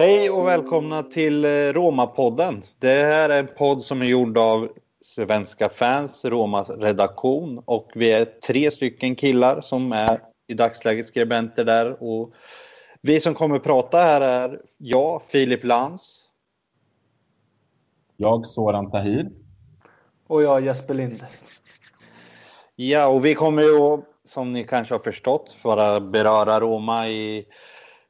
Hej och välkomna till eh, Roma-podden. Det här är en podd som är gjord av Svenska fans, Romas redaktion och vi är tre stycken killar som är i dagsläget skribenter där. Och vi som kommer prata här är jag, Filip Lantz. Jag, Soran Tahir. Och jag, Jesper Lind. Ja, och vi kommer ju, som ni kanske har förstått, bara beröra Roma i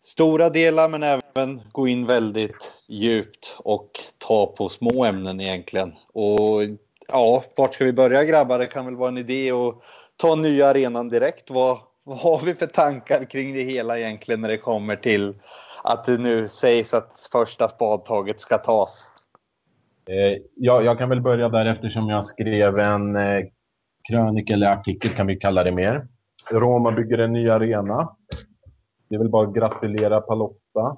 stora delar men även gå in väldigt djupt och ta på små ämnen egentligen. Och ja, vart ska vi börja grabbar? Det kan väl vara en idé att ta nya arenan direkt. Vad, vad har vi för tankar kring det hela egentligen när det kommer till att det nu sägs att första spadtaget ska tas? Eh, jag, jag, kan väl börja där eftersom jag skrev en eh, krönika eller artikel kan vi kalla det mer. Roma bygger en ny arena. Det är väl bara att gratulera Palotta.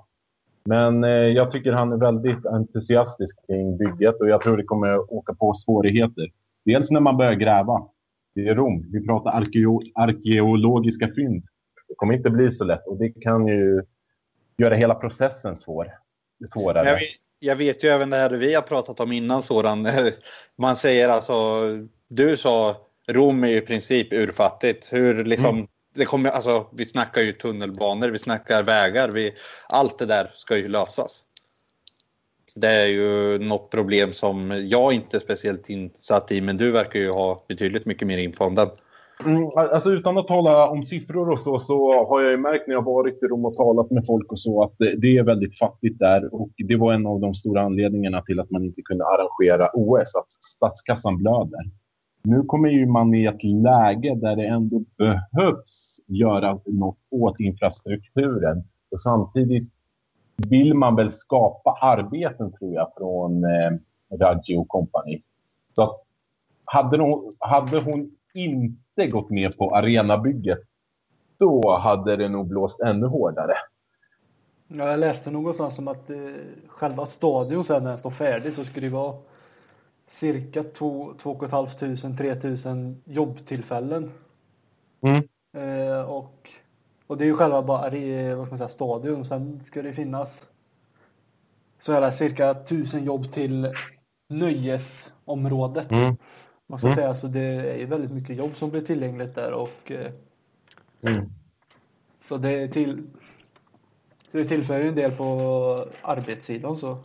Men eh, jag tycker han är väldigt entusiastisk kring bygget och jag tror det kommer åka på svårigheter. Dels när man börjar gräva. Det är Rom. Vi pratar arkeo arkeologiska fynd. Det kommer inte bli så lätt och det kan ju göra hela processen svår. svårare. Jag vet, jag vet ju även det här vi har pratat om innan sådan. Man säger alltså, du sa Rom är ju i princip urfattigt. Hur liksom, mm det kommer, alltså, vi snackar ju tunnelbanor, vi snackar vägar, vi, allt det där ska ju lösas. Det är ju något problem som jag inte är speciellt insatt i, men du verkar ju ha betydligt mycket mer info om den. Mm, alltså utan att tala om siffror och så, så har jag ju märkt när jag varit i Rom och talat med folk och så att det, det, är väldigt fattigt där. Och det var en av de stora anledningarna till att man inte kunde arrangera OS, att statskassan blöder. Nu kommer ju man i ett läge där det ändå behövs göra något åt infrastrukturen. Och samtidigt vill man väl skapa arbeten, tror jag, från eh, Raji och kompani. Så att hade, hon, hade hon inte gått med på arenabygget, då hade det nog blåst ännu hårdare. Ja, jag läste någonstans som att eh, själva stadion sen när den står färdig så skulle det vara cirka 2 500-3 000 jobbtillfällen. Mm. Eh, och, och det är ju själva bara vad ska man säga, stadion. Sen ska det finnas så är det cirka 1000 jobb till nöjesområdet. Mm. Man ska mm. säga, så det är ju väldigt mycket jobb som blir tillgängligt där och eh, mm. så det till så det tillför ju en del på arbetssidan så.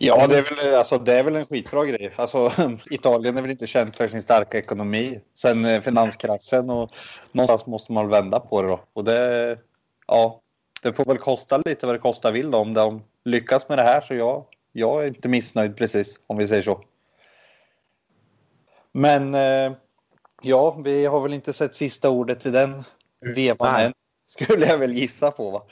Ja, det är, väl, alltså, det är väl en skitbra grej. Alltså, Italien är väl inte känt för sin starka ekonomi sen eh, finanskraschen och någonstans måste man vända på det då. Och det, ja, det får väl kosta lite vad det kostar vill då. Om de lyckas med det här så jag, jag är inte missnöjd precis om vi säger så. Men eh, ja, vi har väl inte sett sista ordet i den vevan än. Skulle jag väl gissa på. Va?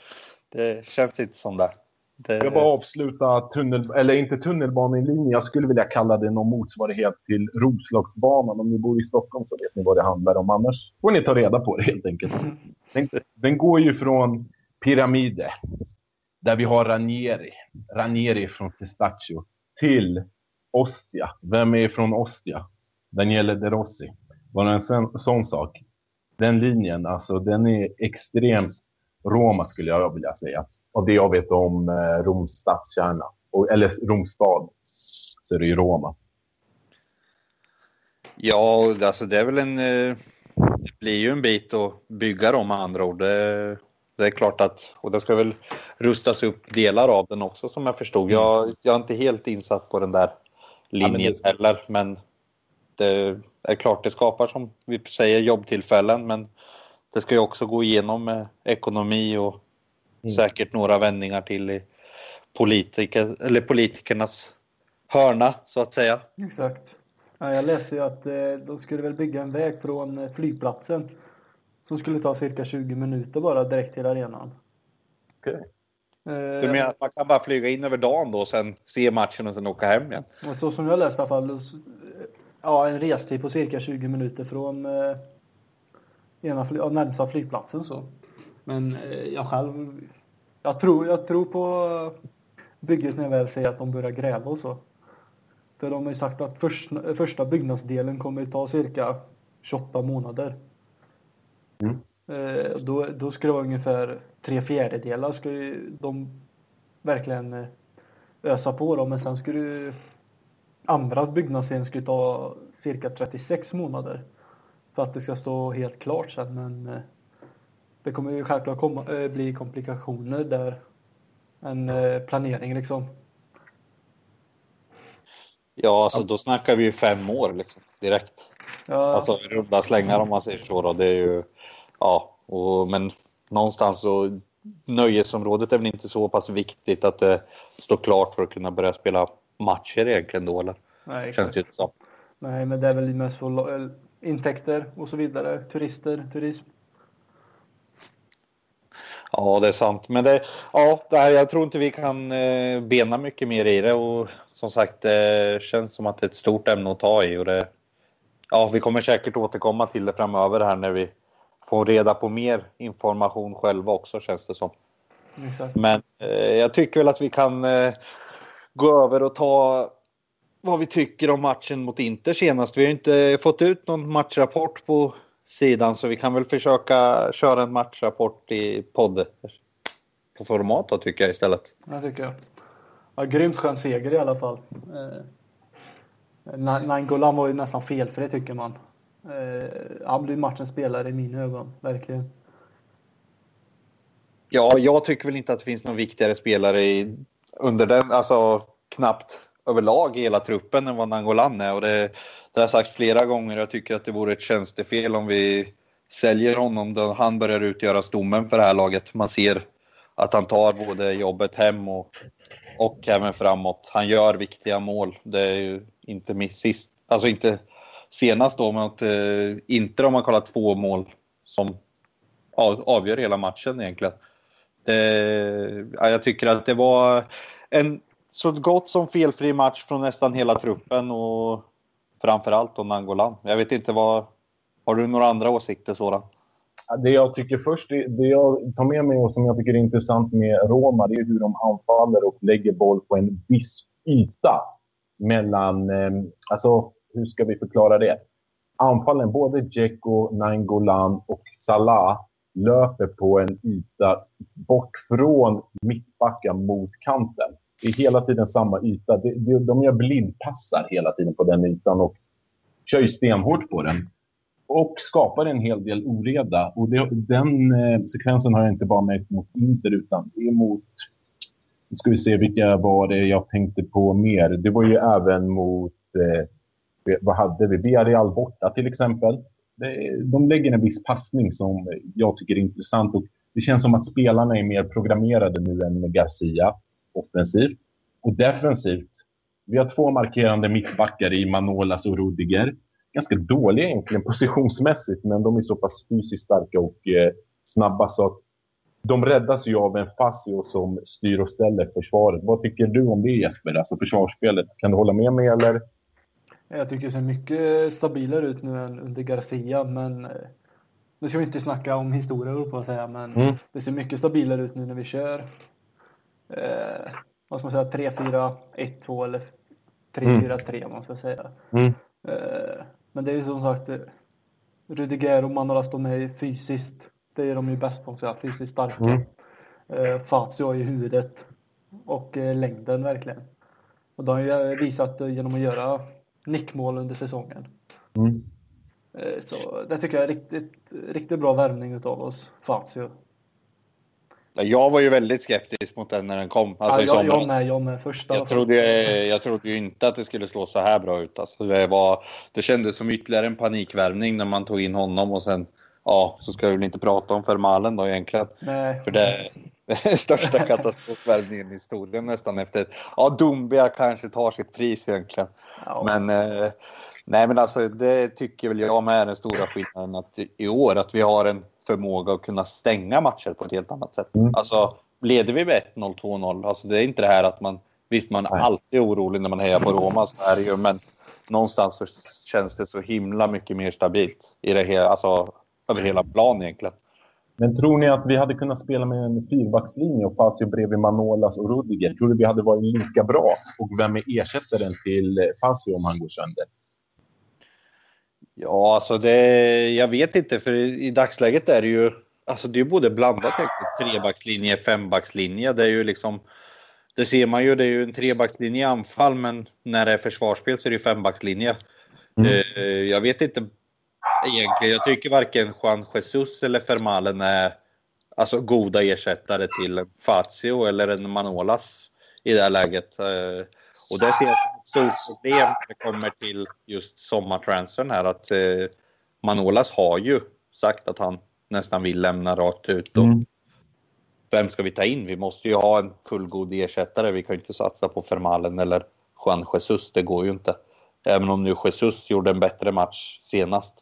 Det känns inte som det. Det... Jag bara avsluta tunnel, eller inte tunnelbanelinjen. Jag skulle vilja kalla det någon motsvarighet till Roslagsbanan. Om ni bor i Stockholm så vet ni vad det handlar om. Annars får ni ta reda på det helt enkelt. Den, den går ju från Pyramide, där vi har Ranieri. Ranieri från Testaccio till Ostia. Vem är från Ostia? Daniele De Rossi. Bara en sån, sån sak. Den linjen, alltså den är extremt Roma skulle jag vilja säga. Av det jag vet om eh, Roms stadskärna, eller Roms stad, så är det ju Roma. Ja, alltså det är väl en... Eh, det blir ju en bit att bygga dem med andra ord. Det, det är klart att, och det ska väl rustas upp delar av den också som jag förstod. Jag, jag är inte helt insatt på den där linjen ja, men det... heller, men det är klart det skapar som vi säger jobbtillfällen, men det ska ju också gå igenom med ekonomi och mm. säkert några vändningar till i politiker, eller politikernas hörna så att säga. Exakt. Ja, jag läste ju att eh, de skulle väl bygga en väg från eh, flygplatsen som skulle ta cirka 20 minuter bara direkt till arenan. Okay. Eh, du menar att man kan bara flyga in över dagen då och sen se matchen och sen åka hem igen? Så som jag läste i alla fall, ja en restid på cirka 20 minuter från ena ja, närmsta flygplatsen så. Men eh, jag själv, jag tror, jag tror på bygget när jag väl säger att de börjar gräva och så. För de har ju sagt att först, första byggnadsdelen kommer att ta cirka 28 månader. Mm. Eh, då, då ska det vara ungefär tre fjärdedelar ska de verkligen eh, ösa på dem. Men sen skulle ju andra byggnadsserien skulle ta cirka 36 månader för att det ska stå helt klart sen. Men eh, det kommer ju självklart komma, eh, bli komplikationer där. En eh, planering liksom. Ja, alltså då snackar vi ju fem år liksom, direkt. Ja, Alltså runda slängar om man säger så. Då. Det är ju, ja, och, men någonstans så nöjesområdet är väl inte så pass viktigt att det står klart för att kunna börja spela matcher egentligen då eller? nej, Känns det inte som. nej, men det är väl mest för intäkter och så vidare. Turister, turism. Ja, det är sant. Men det, ja, det här, jag tror inte vi kan eh, bena mycket mer i det och som sagt, det känns som att det är ett stort ämne att ta i och det, ja, vi kommer säkert återkomma till det framöver här när vi får reda på mer information själva också känns det som. Exakt. Men eh, jag tycker väl att vi kan eh, gå över och ta vad vi tycker om matchen mot Inter senast. Vi har inte fått ut någon matchrapport på sidan så vi kan väl försöka köra en matchrapport i podd på format då tycker jag istället. Det tycker jag. Ja, grymt skön seger i alla fall. Eh, Na- Nainggolan var ju nästan felfri tycker man. Eh, han blir matchens spelare i mina ögon, verkligen. Ja, jag tycker väl inte att det finns någon viktigare spelare i, under den, alltså knappt överlag i hela truppen än vad Nangolan är. Och det, det har jag sagt flera gånger. Jag tycker att det vore ett tjänstefel om vi säljer honom då han börjar utgöra stommen för det här laget. Man ser att han tar både jobbet hem och, och även framåt. Han gör viktiga mål. Det är ju inte miss sist, alltså inte senast då mot eh, inte om man kollar två mål som avgör hela matchen egentligen. Det, ja, jag tycker att det var en så gott som felfri match från nästan hela truppen och framförallt då Nangolan. Jag vet inte vad... Har du några andra åsikter sådan? Det jag tycker först, det, det jag tar med mig och som jag tycker är intressant med Roma, det är hur de anfaller och lägger boll på en viss yta. Mellan, eh, alltså hur ska vi förklara det? Anfallen, både Dzeko, Nangolan och Salah löper på en yta bort från mittbacken mot kanten. Det är hela tiden samma yta. De, de, de gör blindpassar hela tiden på den ytan och kör ju stenhårt på den och skapar en hel del oreda. Och det, den eh, sekvensen har jag inte bara märkt mot Inter, utan det är mot... Nu ska vi se, vilka var det jag tänkte på mer? Det var ju även mot... Eh, vad hade vi? Villarreal borta till exempel. Det, de lägger en viss passning som jag tycker är intressant. Och det känns som att spelarna är mer programmerade nu än Garcia offensivt. Och defensivt, vi har två markerande mittbackar i Manolas och Rudiger ganska dåliga egentligen positionsmässigt, men de är så pass fysiskt starka och eh, snabba så att de räddas ju av en Fazio som styr och ställer försvaret. Vad tycker du om det Jesper, alltså försvarsspelet? Kan du hålla med mig eller? Jag tycker det ser mycket stabilare ut nu än under Garcia, men eh, nu ska vi inte snacka om historia, på att säga, men Mm. det ser mycket stabilare ut nu när vi kör eh, vad ska man säga, 3-4, 1-2 eller 3-4-3 om man ska säga. Mm. Eh, men det är ju som sagt, eh, Rudiger och Manolas, de är fysiskt, det är de ju bäst på, så säga, fysiskt starka. Mm. Eh, Fazio i huvudet och eh, längden verkligen. Och de har ju eh, visat eh, genom att göra nickmål under säsongen. Mm. Så det tycker jag är riktigt, riktigt bra värvning utav oss, Fazio. Ja, Jag var ju väldigt skeptisk mot den när den kom. Alltså ja, i jag, jag somras. med, jag med. Första. Jag trodde, jag trodde ju inte att det skulle slå så här bra ut. Alltså det, var, det kändes som ytterligare en panikvärvning när man tog in honom och sen, ja, så ska vi väl inte prata om Fermalen då egentligen. Nej. För det är största katastrofvärvningen i historien nästan efter, ja, Dumbia kanske tar sitt pris egentligen. Ja, Men, eh, nej men alltså det tycker väl jag med är den stora skillnaden att i- år att vi har en förmåga att kunna stänga matcher på ett helt annat sätt. Mm. Alltså leder vi med 1-0, 2-0, alltså det är inte det här att man, visst man är Nej. alltid orolig när man hejar på Roma, så är det ju, men någonstans så känns det så himla mycket mer stabilt i det hela, alltså över hela plan egentligen. Men tror ni att vi hade kunnat spela med en fyrbackslinje och Fazio bredvid Manolas och Rudiger? Tror du vi hade varit lika bra? Och vem är ersättaren till Fazio om han går sönder? Ja, alltså det, jag vet inte för i, i dagsläget är det ju, alltså det är både blandat egentligen, trebackslinje, fembackslinje. Det är ju liksom, det ser man ju, det är ju en trebackslinje i anfall, men när det är försvarsspel så är det ju fembackslinje. Mm. Eh, jag vet inte egentligen, jag tycker varken Juan Jesus eller Fermalen är alltså, goda ersättare till Fazio eller en Manolas i det här läget. Och det ser jag som ett stort problem när det kommer till just sommartransfern här att eh, Manolas har ju sagt att han nästan vill lämna rakt ut. Och mm. Vem ska vi ta in? Vi måste ju ha en fullgod ersättare. Vi kan ju inte satsa på Fermalen eller Juan Jesus. Det går ju inte. Även om nu Jesus gjorde en bättre match senast.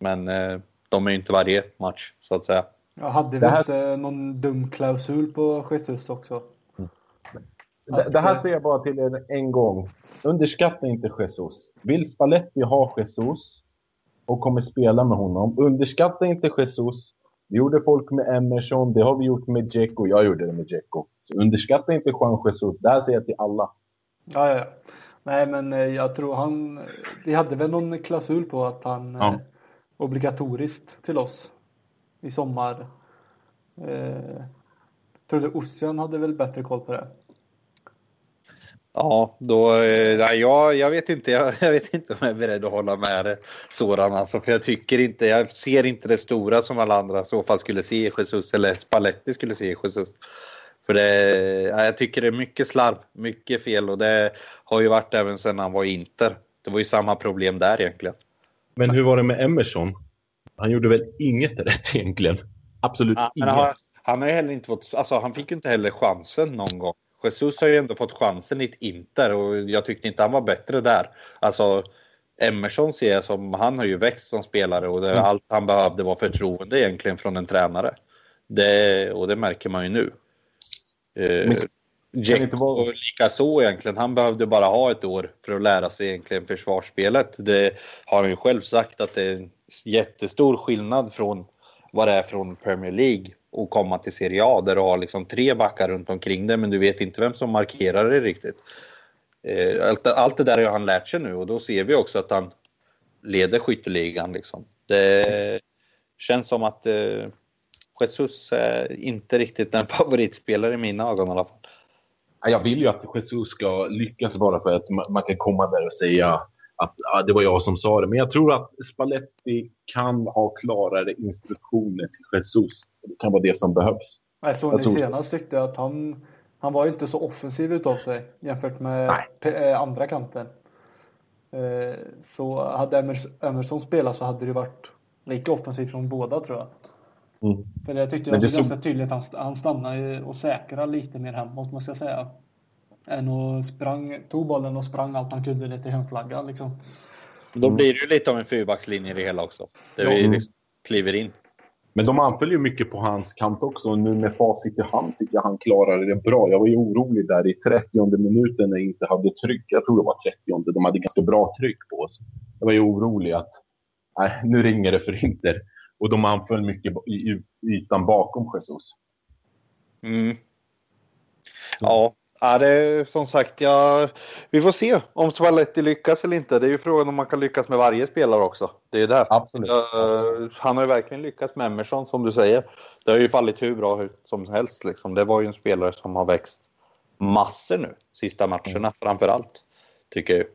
Men eh, de är ju inte varje match så att säga. Jag hade vi här... inte någon dum klausul på Jesus också? Det, det, här säger jag bara till er en gång. Underskatta inte Jesus. Vill Spalletti ha Jesus och kommer spela med honom, underskatta inte Jesus. Det gjorde folk med Emerson, det har vi gjort med Dzeko. Jag gjorde det med Dzeko. underskatta inte Juan Jesus. Det här säger jag till alla. Ja, ja, ja. Nej, men eh, jag tror han... Vi hade väl någon klausul på att han... Ja. Eh, obligatoriskt till oss i sommar. Eh, tror du Ossian hade väl bättre koll på det? Ja, då, eh, nej, jag, jag, vet inte, jag, jag, vet inte om jag är beredd att hålla med Soran alltså, för jag tycker inte, jag ser inte det stora som alla andra i så fall skulle se i Jesus eller Spalletti skulle se i Jesus. För det, jag tycker det är mycket slarv, mycket fel och det har ju varit även sedan han var i Inter. Det var ju samma problem där egentligen. Men hur var det med Emerson? Han gjorde väl inget rätt egentligen? Absolut ja, inget. Han, han har heller inte fått, alltså han fick ju inte heller chansen någon gång. Jesus har ju ändå fått chansen i ett Inter och jag tyckte inte han var bättre där. Alltså Emerson ser jag som, han har ju växt som spelare och det, mm. allt han behövde var förtroende egentligen från en tränare. Det, och det märker man ju nu. Eh, Dzeko likaså egentligen. Han behövde bara ha ett år för att lära sig egentligen försvarsspelet. Det har han ju själv sagt att det är en jättestor skillnad från vad det är från Premier League och komma till Serie A där du har liksom tre backar runt omkring dig men du vet inte vem som markerar dig riktigt. Eh, allt, allt det där har han lärt sig nu och då ser vi också att han leder skytteligan. Liksom. Det känns som att eh, Jesus är inte riktigt en favoritspelare i mina ögon i alla fall. Jag vill ju att Jesus ska lyckas bara för att man kan komma där och säga att ja, det var jag som sa det. Men jag tror att Spalletti kan ha klarare instruktioner till Jesus. Det kan vara det som behövs. Jag såg ni tror... senast tyckte att han, han var inte så offensiv utav sig jämfört med eh, andra kanten. Eh, så hade Emerson spelat så hade det varit lika offensivt från båda tror jag. Mm. För det tyckte jag var så... ganska tydligt. Han, han stannade och säkrade lite mer hemåt måste jag säga än och sprang, tog bollen och sprang allt han kunde ner till hemflaggan. Liksom. Då blir det ju lite av en fyrbackslinje i det hela också. Där ja. vi liksom kliver in. Men de anföll ju mycket på hans kant också. Och nu med facit i hand tycker jag han klarade det bra. Jag var ju orolig där i 30 minuten när jag inte hade tryck. Jag tror det var 30 De hade ganska bra tryck på oss. Jag var ju orolig att nej, nu ringer det för Inter. Och de anföll mycket i ytan bakom Jesus. Mm. Ja, Ja, det är som sagt, ja, vi får se om Spalletti lyckas eller inte. Det är ju frågan om man kan lyckas med varje spelare också. Det är det. Absolut. Uh, han har ju verkligen lyckats med Emerson som du säger. Det har ju fallit hur bra som helst. Liksom. Det var ju en spelare som har växt massor nu, sista matcherna mm. framför allt. Tycker jag.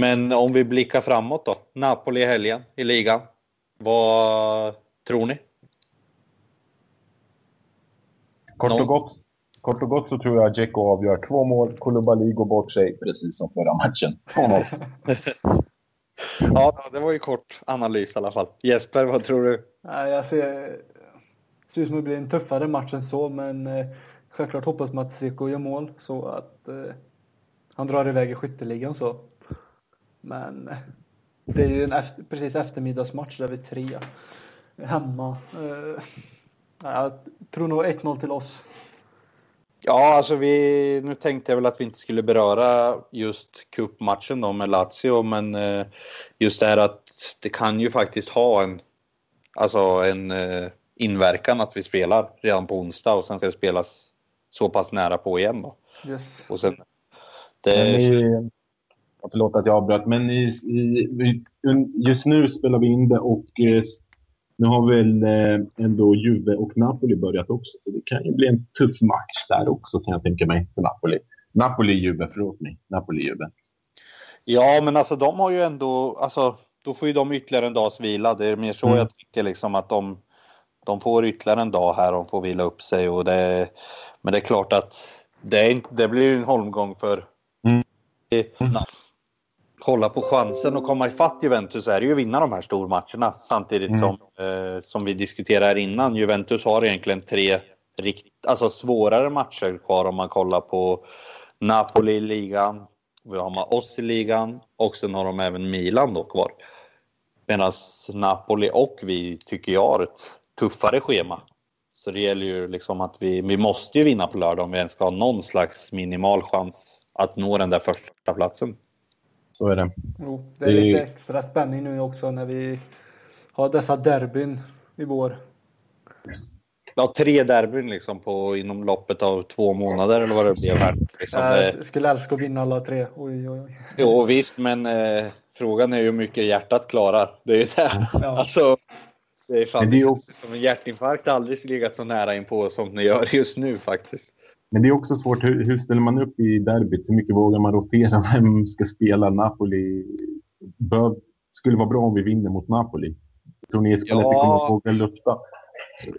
Men om vi blickar framåt då. Napoli i helgen i ligan. Vad tror ni? Kort och gott Kort och gott så tror jag att Dzeko avgör två mål. Koulibaly går bort sig, precis som förra matchen. ja, det var ju kort analys i alla fall. Jesper, vad tror du? Ja, jag ser, det ser ut som att det blir en tuffare match än så, men eh, självklart hoppas man att Dzeko gör mål så att eh, han drar iväg i skytteligan så. Men eh, det är ju en efter, precis eftermiddagsmatch där vi tre hemma. Eh, jag tror nog 1-0 till oss. Ja, alltså vi, nu tänkte jag väl att vi inte skulle beröra just cupmatchen då med Lazio, men eh, just det här att det kan ju faktiskt ha en, alltså en eh, inverkan att vi spelar redan på onsdag och sen ska det spelas så pass nära på igen då. Yes. Och sen, det... I, förlåt att jag avbröt, men i, i, just nu spelar vi in det och eh, Nu har väl eh, ändå Juve och Napoli börjat också, så det kan ju bli en tuff match där också kan jag tänka mig för Napoli. Napoli-Juve, förlåt mig. Napoli-Juve. Ja, men alltså de har ju ändå, alltså då får ju de ytterligare en dags vila. Det är mer så mm. jag tycker liksom att de, de får ytterligare en dag här, de får vila upp sig och det, men det är klart att det, är, det blir en holmgång för mm. Kolla på chansen att komma ifatt Juventus är det ju att vinna de här stormatcherna samtidigt mm. som, eh, som vi diskuterade innan. Juventus har egentligen tre rikt, alltså svårare matcher kvar om man kollar på Napoli i ligan, vi har oss i ligan och sen har de även Milan då kvar. Medan Napoli och vi tycker jag har ett tuffare schema. Så det gäller ju liksom att vi, vi måste ju vinna på lördag om vi ens ska ha någon slags minimal chans att nå den där första platsen. Så är det. Jo, det är det... lite extra spänning nu också när vi har dessa derbyn i vår. Ja, tre derbyn liksom på, inom loppet av två månader eller vad det blev här. Liksom. Jag skulle älska att vinna alla tre. Oj, oj, oj. Jo, visst, men eh, frågan är ju hur mycket hjärtat klarar. Det är ju det. Ja. Alltså, det är fan det är också... som en hjärtinfarkt aldrig legat så nära in på som ni gör just nu faktiskt. Men det är också svårt. Hur, hur ställer man upp i derbyt? Hur mycket vågar man rotera? Vem ska spela? Napoli bör, skulle vara bra om vi vinner mot Napoli. Tror ni Spalletti ja. kommer att våga lufta?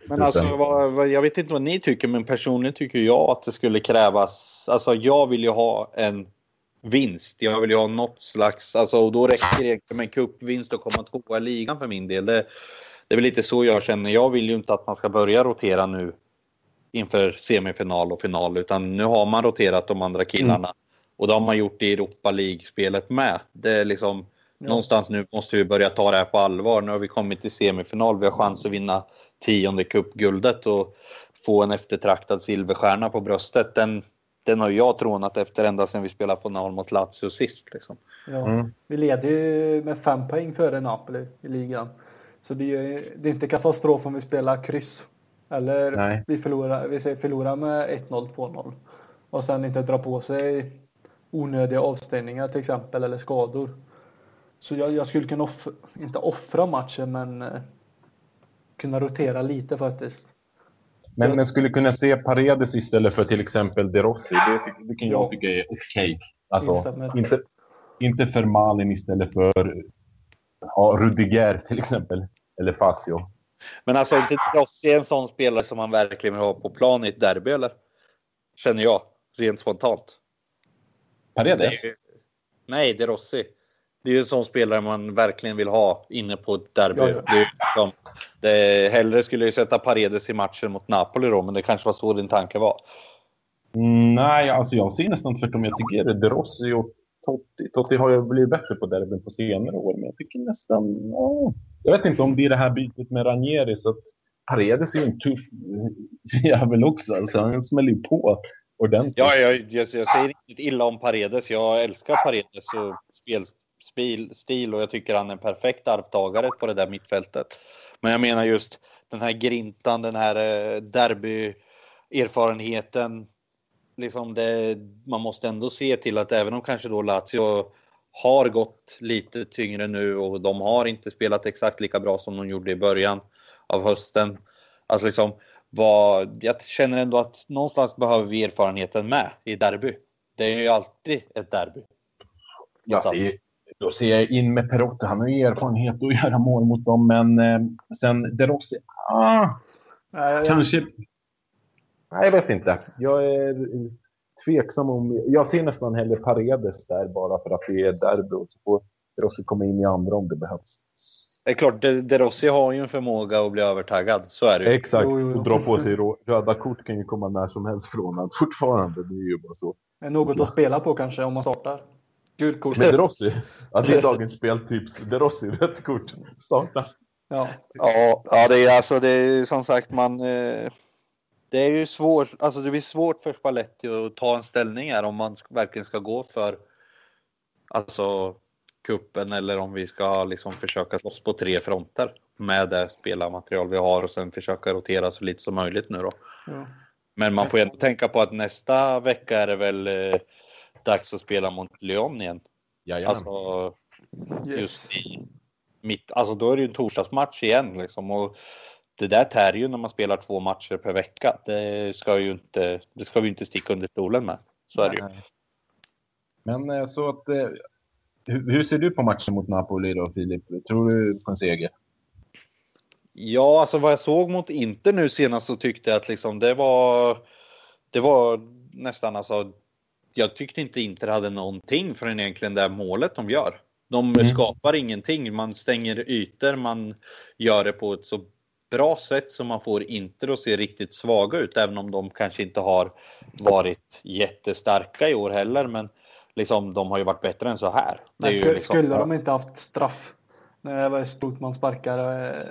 Men alltså, vad, vad, jag vet inte vad ni tycker, men personligen tycker jag att det skulle krävas... Alltså, jag vill ju ha en vinst. Jag vill ju ha något slags... Alltså, och då räcker det med en cupvinst och komma tvåa i ligan för min del. Det, det är väl lite så jag känner. Jag vill ju inte att man ska börja rotera nu inför semifinal och final, utan nu har man roterat de andra killarna. Mm. Och det har man gjort i Europa League-spelet med. Det är liksom, ja. Någonstans nu måste vi börja ta det här på allvar. Nu har vi kommit till semifinal, vi har chans att vinna tionde cupguldet och få en eftertraktad silverstjärna på bröstet. Den, den har jag trånat efter ända sedan vi spelade final mot Lazio sist. Liksom. Ja, mm. Vi leder ju med fem poäng före Napoli i ligan. Så det är, det är inte katastrof om vi spelar kryss. Eller Nej. vi förlorar, vi säger förlorar med 1-0, 2-0. Och sen inte dra på sig onödiga avstängningar till exempel eller skador. Så jag, jag skulle kunna, off, inte offra matchen men eh, kunna rotera lite faktiskt. Men man skulle kunna se Paredes istället för till exempel De Rossi. Det, det kan jag tycka är okej. Okay. Alltså, inte, inte för Malin istället för ja, Rudiger till exempel. Eller Fasio. Men alltså inte Rossi är en sån spelare som man verkligen vill ha på plan i ett derby eller? Känner jag, rent spontant. Paredes? nej, De Rossi. Det är ju en sån spelare man verkligen vill ha inne på ett derby. Ja, ja. Det är liksom, det, hellre skulle jag sätta Paredes i matchen mot Napoli då, men det kanske var så din tanke var. Nej, alltså jag ser nästan tvärtom. Jag tycker De Rossi och Totti. Totti har ju blivit bättre på derbyn på senare år, men jag tycker nästan... Ja, jag vet inte om det är det här bytet med Ranieri, så att Paredes är ju en tuff jävel också. Alltså, han smäller ju på ordentligt. Ja, jag, jag, jag säger inte illa om Paredes. Jag älskar Paredes och spelstil och jag tycker han är en perfekt arvtagare på det där mittfältet. Men jag menar just den här grintan, den här eh, derbyerfarenheten. Liksom det, man måste ändå se till att även om kanske då Lazio har gått lite tyngre nu och de har inte spelat exakt lika bra som de gjorde i början av hösten. Alltså liksom, vad, jag känner ändå att någonstans behöver vi erfarenheten med i derby. Det är ju alltid ett derby. Jag ser, då ser jag in med Perotti. Han har ju erfarenhet att göra mål mot dem, men eh, sen De Rossi, ah, Nej, kanske... Nej, jag vet inte. Jag är tveksam om... Jag ser nästan hellre Paredes där bara för att det är derby. Så får De Rossi komma in i andra om det behövs. Det är klart, De, De Rossi har ju en förmåga att bli övertaggad. Så är det ju. Exakt, och dra på sig röda kort kan ju komma när som helst från honom fortfarande. Det är ju bara så. Är något att spela på kanske om man startar. Gult kort. Med De Rossi? Ja, det är dagens speltips. De Rossi, rött kort. Starta. Ja, ja, ja det är alltså det är som sagt man. Eh, det är ju svårt. Alltså det blir svårt för Spalletti att ta en ställning här om man verkligen ska gå för. Alltså kuppen eller om vi ska liksom försöka slåss på tre fronter med det spelarmaterial vi har och sen försöka rotera så lite som möjligt nu då. Ja. Men man får ändå tänka på att nästa vecka är det väl eh, dags att spela mot Lyon igen. Jajamän. Alltså, just i, mitt, alltså då är det ju en torsdagsmatch igen liksom. Och det där tär ju när man spelar två matcher per vecka. Det ska ju inte, det ska vi inte sticka under stolen med. Så är det ju. Men eh, så att, eh, hur, hur ser du på matchen mot Napoli då, Filip? Tror du på en seger? Ja, alltså vad jag såg mot Inter nu senast så tyckte jag att liksom det var, det var nästan alltså, jag tyckte inte Inter hade någonting förrän egentligen det målet de gör. De mm. skapar ingenting, man stänger ytor, man gör det på ett så bra sätt så man får Inter att se riktigt svaga ut, även om de kanske inte har varit jättestarka i år heller. Men liksom, de har ju varit bättre än så här. Men skulle, liksom, skulle de inte haft straff när det var stort man sparkar eh,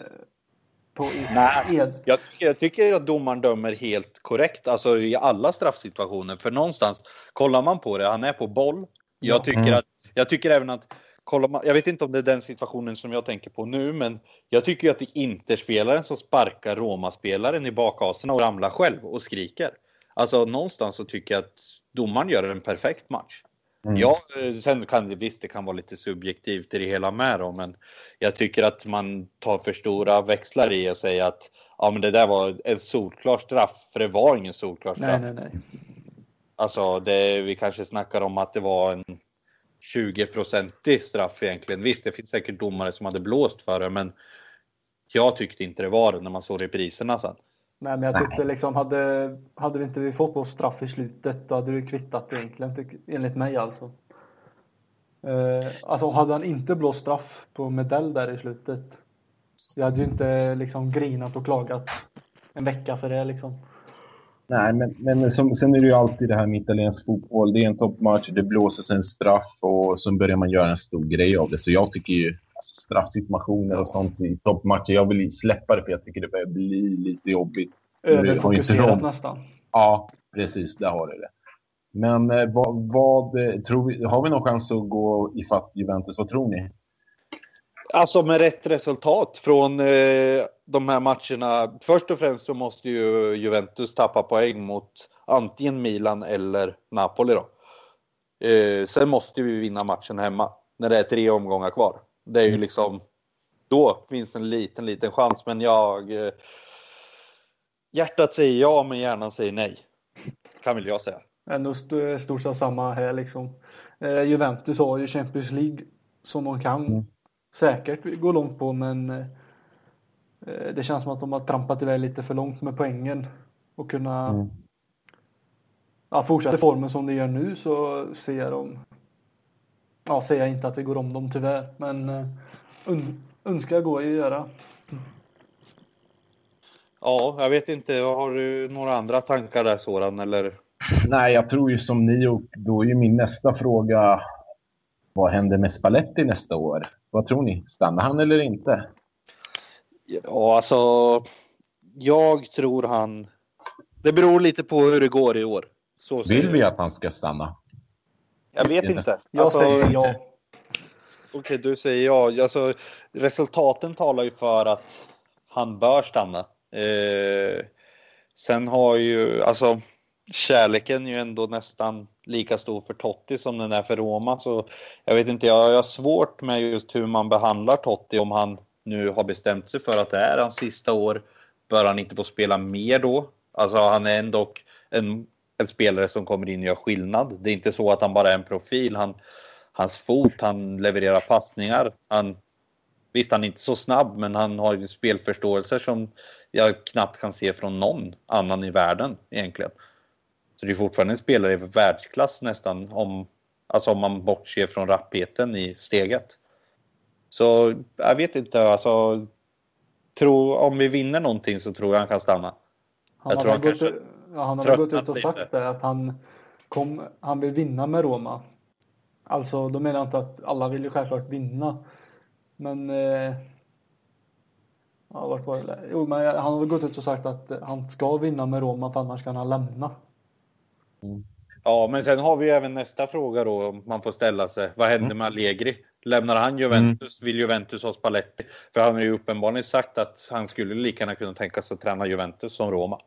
på Nej, jag tycker, jag tycker att domaren dömer helt korrekt, alltså i alla straffsituationer. För någonstans, kollar man på det, han är på boll. Jag tycker, mm. att, jag tycker även att kollar jag vet inte om det är den situationen som jag tänker på nu, men jag tycker ju att det är Interspelaren som sparkar Roma-spelaren i bakaserna och ramlar själv och skriker. Alltså någonstans så tycker jag att domaren gör en perfekt match. Mm. Ja, eh, sen kan det visst, det kan vara lite subjektivt i det hela med då, men jag tycker att man tar för stora växlar i och säger att ja, men det där var en solklar straff, för det var ingen solklar straff. Nej, nej, nej. Alltså, det, vi kanske snackar om att det var en 20-procentig straff egentligen. Visst, det finns säkert domare som hade blåst för det, men jag tyckte inte det var det när man såg repriserna sen. Nej, men jag tyckte liksom, hade, hade vi inte vi fått på straff i slutet, då hade det kvittat egentligen, tyck, enligt mig alltså. Eh, alltså hade han inte blåst straff på Medell där i slutet, jag hade ju inte liksom grinat och klagat en vecka för det liksom. Nej, men, men som, sen är det ju alltid det här med italiensk fotboll. Det är en toppmatch, det blåses en straff och så börjar man göra en stor grej av det. Så jag tycker ju alltså, straffsituationer och sånt i toppmatcher, jag vill släppa det för jag tycker det börjar bli lite jobbigt. Överfokuserat nästan. Ja, precis, där har du det. Men eh, vad, vad eh, tror vi, har vi någon chans att gå ifatt Juventus? Vad tror ni? Alltså med rätt resultat från eh, de här matcherna. Först och främst så måste ju Juventus tappa poäng mot antingen Milan eller Napoli då. Eh, sen måste vi vinna matchen hemma när det är tre omgångar kvar. Det är ju liksom då finns det en liten, liten chans. Men jag. Eh, hjärtat säger ja, men hjärnan säger nej. Kan väl jag säga. Ändå stort sett samma här liksom. Eh, Juventus har ju Champions League som de kan mm. säkert gå långt på, men eh, det känns som att de har trampat iväg lite för långt med poängen och kunna mm. ja, fortsätta formen som de gör nu så ser jag dem ja, säger jag inte att vi går om dem tyvärr, men uh, önskar går ju att göra. Ja, jag vet inte. Har du några andra tankar där Soran eller? Nej, jag tror ju som ni och då är ju min nästa fråga. Vad händer med Spalletti nästa år? Vad tror ni? Stannar han eller inte? Ja, alltså. Jag tror han. Det beror lite på hur det går i år. Så Vill vi att han ska stanna? Jag vet inte. Jag alltså, säger ja. Okej, okay, du säger ja. Alltså, resultaten talar ju för att han bör stanna. Eh, sen har ju, alltså kärleken ju ändå nästan lika stor för Totti som den är för Roma. Så jag vet inte, jag har svårt med just hur man behandlar Totti om han nu har bestämt sig för att det är hans sista år. Bör han inte få spela mer då? Alltså han är ändå en en spelare som kommer in och gör skillnad. Det är inte så att han bara är en profil. Han, hans fot, han levererar passningar. Han, visst, han är inte så snabb, men han har ju spelförståelse som jag knappt kan se från någon annan i världen egentligen. Så det är fortfarande en spelare i världsklass nästan, om, alltså om man bortser från rappheten i steget. Så jag vet inte, alltså. Tro, om vi vinner någonting så tror jag han kan stanna. Han jag tror han kanske... Ja, han har gått ut och sagt det, att han, kom, han vill vinna med Roma. Alltså, då menar jag inte att alla vill ju självklart vinna. Men... Eh, ja, vart var det? Jo, men han har gått ut och sagt att han ska vinna med Roma, för annars kan han lämna. Mm. Ja, men sen har vi även nästa fråga då, man får ställa sig. Vad händer med Allegri? Lämnar han Juventus? Mm. Vill Juventus ha Spalletti? För han har ju uppenbarligen sagt att han skulle lika gärna kunna tänka sig att träna Juventus som Roma.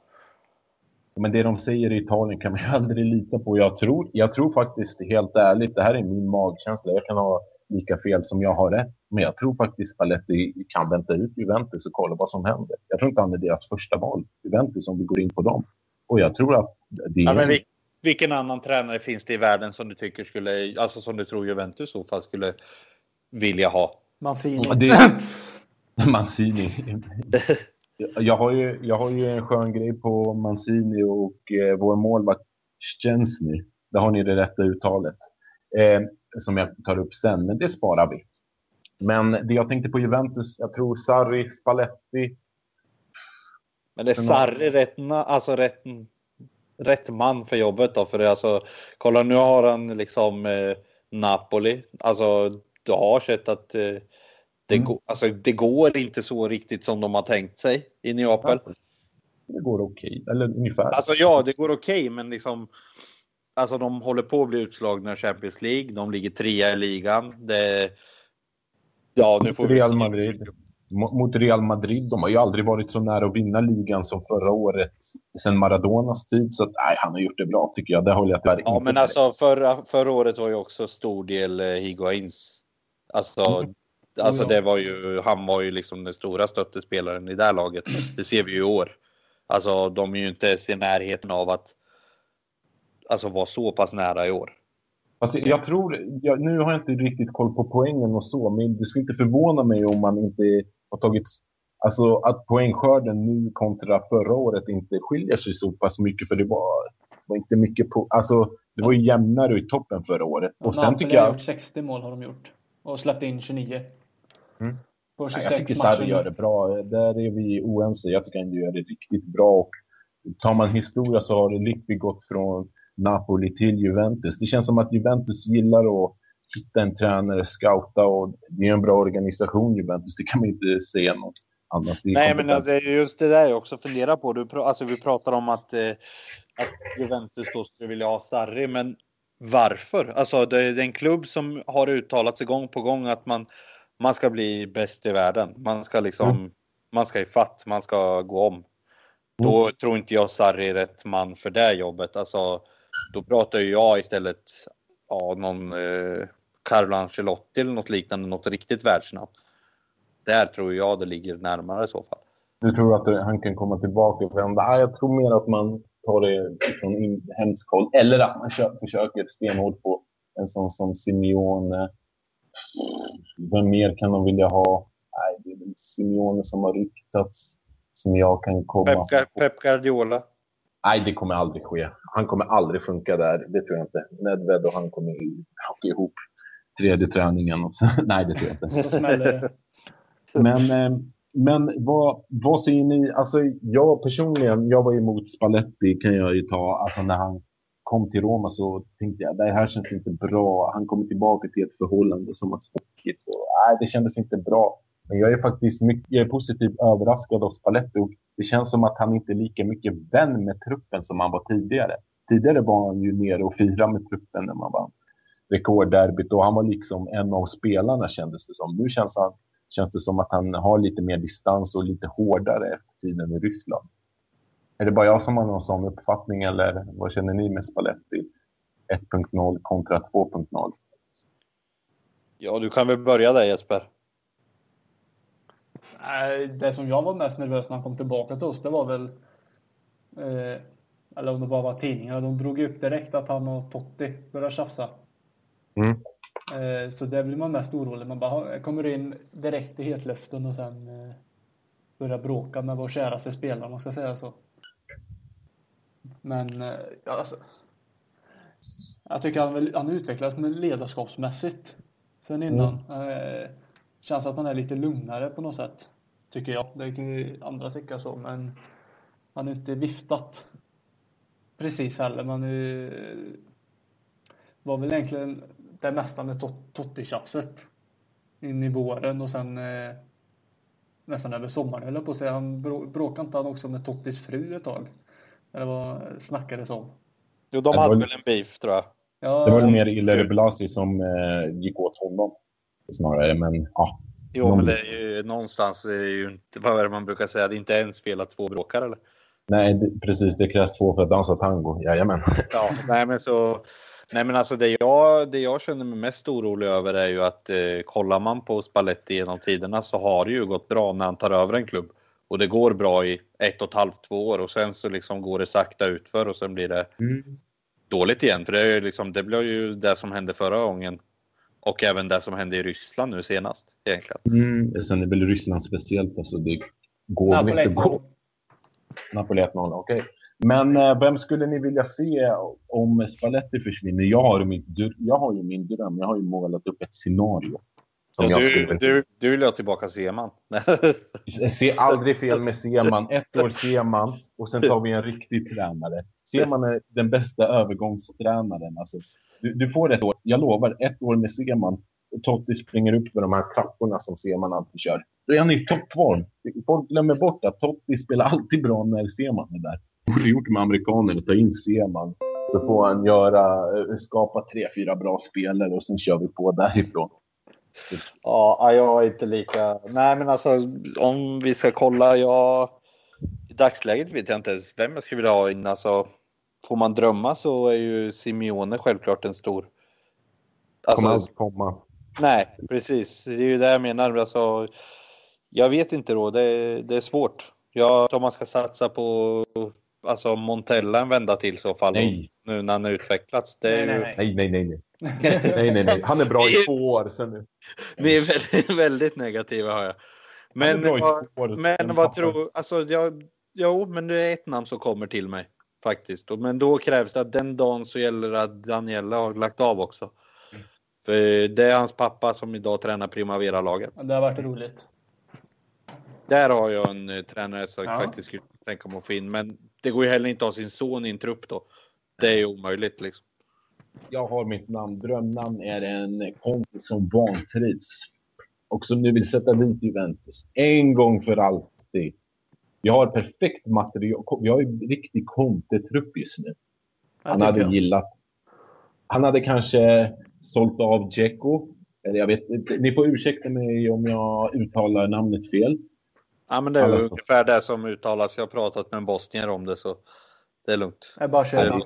Men det de säger i Italien kan man ju aldrig lita på. Jag tror, jag tror faktiskt helt ärligt, det här är min magkänsla, jag kan ha lika fel som jag har rätt. Men jag tror faktiskt Spalletti kan vänta ut Juventus och kolla vad som händer. Jag tror inte han är deras första val, Juventus, om vi går in på dem. Och jag tror att det är... Ja, men vilken annan tränare finns det i världen som du tycker skulle, alltså som du tror Juventus i så fall skulle vilja ha? Mancini. Det... Mancini. jag, har ju, jag har ju en skön grej på Mancini och eh, vår målvakt Szczęsny. Där har ni det rätta uttalet. Eh, som jag tar upp sen, men det sparar vi. Men det jag tänkte på Juventus, jag tror Sarri, Spalletti. Men det är Sarri rätt, alltså rätt, rätt man för jobbet då? För det, alltså, kolla nu har han liksom eh, Napoli. Alltså du har sett att eh, det, mm. går, alltså, det går inte så riktigt som de har tänkt sig i Neapel. Det går okej, okay. eller ungefär. Alltså ja, det går okej, okay, men liksom Alltså de håller på att bli utslagna i Champions League. De ligger trea i ligan. Det, ja, nu får Real vi Madrid. Mot Real Madrid. De har ju aldrig varit så nära att vinna ligan som förra året. Sen Maradonas tid. Så att, nej, han har gjort det bra tycker jag. Det håller jag tyvärr Ja, men alltså förra, förra året var ju också stor del eh, Higuains. Alltså, mm. alltså det var ju, han var ju liksom den stora stöttespelaren i det här laget. Det ser vi ju i år. Alltså de är ju inte ens i närheten av att alltså vara så pass nära i år. Alltså, jag tror, jag, nu har jag inte riktigt koll på poängen och så, men det skulle inte förvåna mig om man inte har tagit, alltså att poängskörden nu kontra förra året inte skiljer sig så pass mycket, för det var, var inte mycket på, alltså det var ju jämnare i toppen förra året. Och ja, sen tycker jag... har gjort 60 mål har de gjort och släppt in 29. Mm. På 26 jag tycker Sarri gör det bra. Där är vi oense. Jag tycker han gör det riktigt bra. Och tar man historia så har Lippi gått från Napoli till Juventus. Det känns som att Juventus gillar att hitta en tränare, scouta och det är en bra organisation Juventus. Det kan man inte säga något annat. Nej, men det är just det där jag också funderar på. Du, alltså, vi pratar om att, eh, att Juventus då skulle vilja ha Sarri, men varför? Alltså, det är en klubb som har uttalat sig gång på gång att man, man ska bli bäst i världen. Man ska liksom, mm. man ska i fatt, man ska gå om. Då mm. tror inte jag Sarri är rätt man för det jobbet. Alltså, då pratar ju jag istället ja, någon eh, Carlo Ancelotti eller något liknande, något riktigt världsnamn. Där tror jag det ligger närmare i så fall. Du tror att han kan komma tillbaka och vända? Jag tror mer att man tar det från inhemsk håll. Eller att man försöker stenhårt på en sån som Simeone. Vem mer kan de vilja ha? Nej, det är väl Simeone som har ryktats. Som jag kan komma Pep, Pep Guardiola. Nej, det kommer aldrig ske. Han kommer aldrig funka där. Det tror jag inte. Nedved och han kommer haka ihop tredje träningen. Och så. Nej, det tror jag inte. men eh, men vad, vad säger ni? Alltså, jag personligen, jag var emot Spalletti kan jag ju ta. Alltså när han kom till Roma så tänkte jag det här känns inte bra. Han kommer tillbaka till ett förhållande som har spruckit. Nej, det kändes inte bra. Men jag är faktiskt mycket, jag är positivt överraskad av Spalletto. och det känns som att han inte är lika mycket vän med truppen som han var tidigare. Tidigare var han ju nere och firade med truppen när man vann rekordderbyt och han var liksom en av spelarna kändes det som. Nu känns, han, känns det som att han har lite mer distans och lite hårdare efter tiden i Ryssland. Är det bara jag som har någon sån uppfattning eller vad känner ni med Spalletti 1.0 kontra 2.0? Ja, du kan väl börja där Jesper. Det som jag var mest nervös när han kom tillbaka till oss, det var väl... Eh, eller om det bara var tidningar. De drog upp direkt att han och Totti började tjafsa. Mm. Eh, så det blir man mest orolig. Man bara kommer in direkt i hetluften och sen eh, börjar bråka med vår käraste spelare, om man ska säga så. Men, eh, alltså, Jag tycker han, han utvecklats ledarskapsmässigt sen innan. Mm. Känns att han är lite lugnare på något sätt. Tycker jag. Det kan ju andra tycka så, men han är inte viftat precis heller. Man är, var väl egentligen det mesta med Totti-tjafset in i våren och sen eh, nästan över sommaren höll jag på att säga. Han bråkade inte han också med Tottis fru ett tag? Eller vad snackades om? Jo, de hade väl en beef tror jag. Ja, det var mer Ilir Blasi som eh, gick åt honom snarare, men ja. Jo, någon... men det är ju någonstans, är ju inte, vad är det man brukar säga, det är inte ens fel att två bråkar eller? Nej, det, precis, det krävs två för att dansa tango, jajamän. Ja, nej men så, Nej, men alltså det jag, det jag känner mig mest orolig över är ju att eh, kollar man på Spalletti genom tiderna så har det ju gått bra när han tar över en klubb. Och det går bra i ett och ett halvt, två år och sen så liksom går det sakta utför och sen blir det mm. dåligt igen. För det, är ju liksom, det blev ju det som hände förra gången. Och även det som hände i Ryssland nu senast egentligen. Mm. Sen är väl Ryssland speciellt. Alltså det går Napoli inte gå. Napoli 1-0, okej. Okay. Men eh, vem skulle ni vilja se om Spalletti försvinner? Jag har, min, jag har ju min dröm. Jag har ju målat upp ett scenario. Som ja, du, skulle... du, du vill ha tillbaka Seman? Se aldrig fel med Seman. Ett år Seman och sen tar vi en riktig tränare. Seman är den bästa övergångstränaren. Alltså, du, du får ett år, jag lovar, ett år med Seman. Totti springer upp för de här trapporna som Seman alltid kör. Då är han i toppform. Folk glömmer bort att Totti spelar alltid bra när Seman är där borde gjort med amerikanerna, ta in Seman. Så får han göra, eh, skapa tre, fyra bra spelare och sen kör vi på därifrån. Ja, jag är inte lika... Nej, men alltså om vi ska kolla, jag... I dagsläget vet jag inte ens vem jag skulle vilja ha in. Alltså, får man drömma så är ju Simeone självklart en stor... Alltså, kommer aldrig komma. Nej, precis. Det är ju det jag menar. Alltså, jag vet inte då, det, det är svårt. Jag tror man ska satsa på alltså Montella en vända till så fall. Nej. Nu när han utvecklats. Det nej, nej, nej. nej, nej, nej. nej, nej, nej. Han är bra i två år. Sen nu. Ni är väldigt, väldigt negativa har jag. Men, vad, men vad tror, alltså jag, jo, men det är ett namn som kommer till mig faktiskt. Men då krävs det att den dagen så gäller det att Daniela har lagt av också. För det är hans pappa som idag tränar Primavera-laget. Det har varit roligt. Där har jag en uh, tränare som ja. faktiskt skulle tänka mig att få in. Men det går ju heller inte att ha sin son i en trupp då. Det är ju omöjligt liksom. Jag har mitt namn. Drömnamn är en kompis som vantrivs. Och som nu vill sätta dit Juventus. En gång för alltid. Vi har perfekt material. Vi har en riktig Conte-trupp just nu. Han hade jag. gillat. Han hade kanske sålt av Dzeko. Eller jag vet inte. Ni får ursäkta mig om jag uttalar namnet fel. Ja, men det är alltså. ungefär det som uttalas. Jag har pratat med en bosnier om det, så det är lugnt. Jag bara kör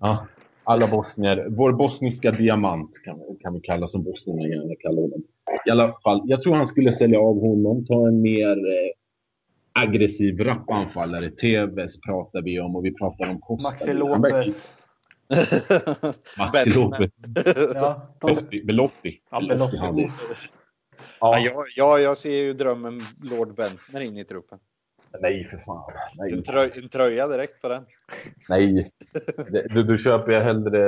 ja, alla bosnier. Vår bosniska diamant kan, kan vi kalla som bosnierna gärna kallar honom. I alla fall, jag tror han skulle sälja av honom, ta en mer eh, aggressiv rappanfallare. TVs pratar vi om och vi pratar om Costa. Maxi Lopez. Maxi Lopez. ja, Belotti. Belotti. Ja, Belotti. Ja. Ja, jag, jag ser ju drömmen Lord Bentner in i truppen. Nej, för fan. Nej. En, tröj, en tröja direkt på den. Nej, du, du köper jag hellre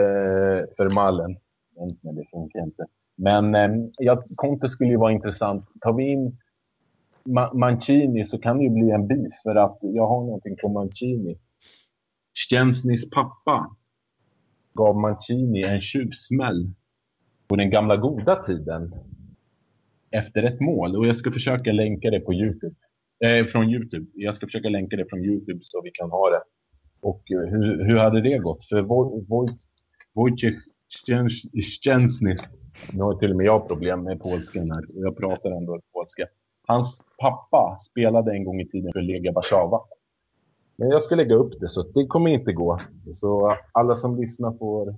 för mallen. Men det funkar inte. Men eh, jag, Conte skulle ju vara intressant. Tar vi in Ma Mancini så kan det ju bli en beef för att jag har någonting på Mancini. Stjensnys pappa gav Mancini en tjuvsmäll på den gamla goda tiden efter ett mål. Och jag ska försöka länka det på Youtube. Eh, från Youtube. Jag ska försöka länka det från Youtube så vi kan ha det. Och eh, hur, hur hade det gått? För Wojciech Szczęsny, nu har till och med jag problem med polskan här. Jag pratar ändå polska. Hans pappa spelade en gång i tiden för Lega Warszawa. Men jag ska lägga upp det, så det kommer inte gå. Så alla som lyssnar får...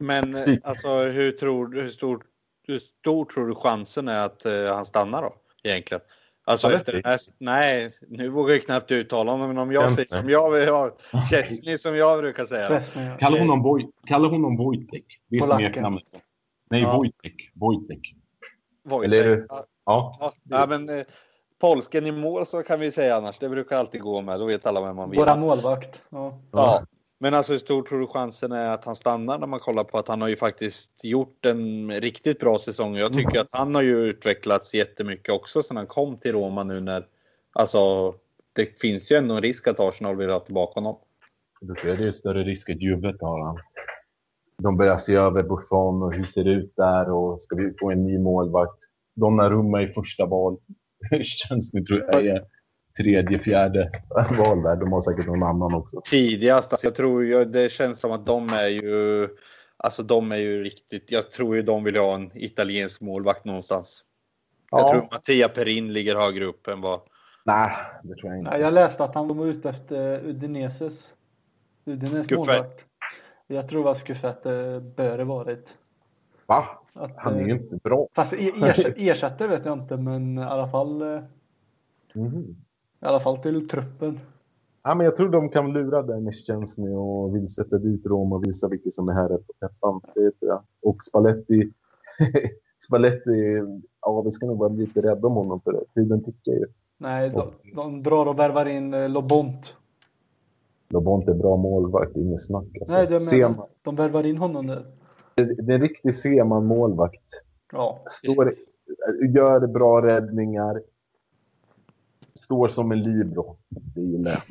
Men alltså, hur, tror, hur stort hur stor tror du chansen är att uh, han stannar då? Egentligen. Alltså efter den här, nej, nu vågar jag knappt uttala honom, men om jag säger som jag vill ha, Chesney som jag brukar säga. Chesney, ja. Kalla honom, Boy, kalla honom Wojtek. Det är smeknamnet. Nej, ja. Wojtek. Wojtek. Wojtek. Eller, ja. Ja, ja men eh, polsken i mål så kan vi säga annars. Det brukar alltid gå med. Då vet alla vem man vill. Våra målvakt. Ja. ja. Men alltså hur stor tror du chansen är att han stannar när man kollar på att han har ju faktiskt gjort en riktigt bra säsong. Jag tycker att han har ju utvecklats jättemycket också sedan han kom till Roma nu när, alltså det finns ju ändå en risk att Arsenal vill ha tillbaka honom. Då är det ju större risk att Juve tar han. De börjar se över Buffon och hur ser det ut där och ska vi få en ny målvakt? Donnarumma i första val. Känns det tror jag är tredje, fjärde val där. De har säkert någon annan också. Tidigast, alltså, jag tror ju, det känns som att de är ju, alltså de är ju riktigt, jag tror ju de vill ha en italiensk målvakt någonstans. Ja. Jag tror Mattia Perin ligger högre upp än vad... Nej, det tror jag inte. Jag läste att han var ute efter Udineses, Udines målvakt. Jag tror att Skufette bör ha varit. Va? Att, han är ju inte bra. Fast ersätter vet jag inte, men i alla fall. Mm. I alla fall till truppen. Ja, men jag tror de kan lura Dennis Chesney och vill sätta dit Rom och visa vilket som är här på täppan. Det tror jag. Och Spalletti. Spalletti, ja vi ska nog vara lite rädda om honom för det. Tiden tickar ju. Nej, de, de drar och värvar in eh, Lobont. Lobont är bra målvakt, inget snack. Alltså. Nej, det menar, de värvar in honom nu. Det, är en riktig Seman målvakt. Ja. Står, gör bra räddningar. Står som en libero. Det gillar jag.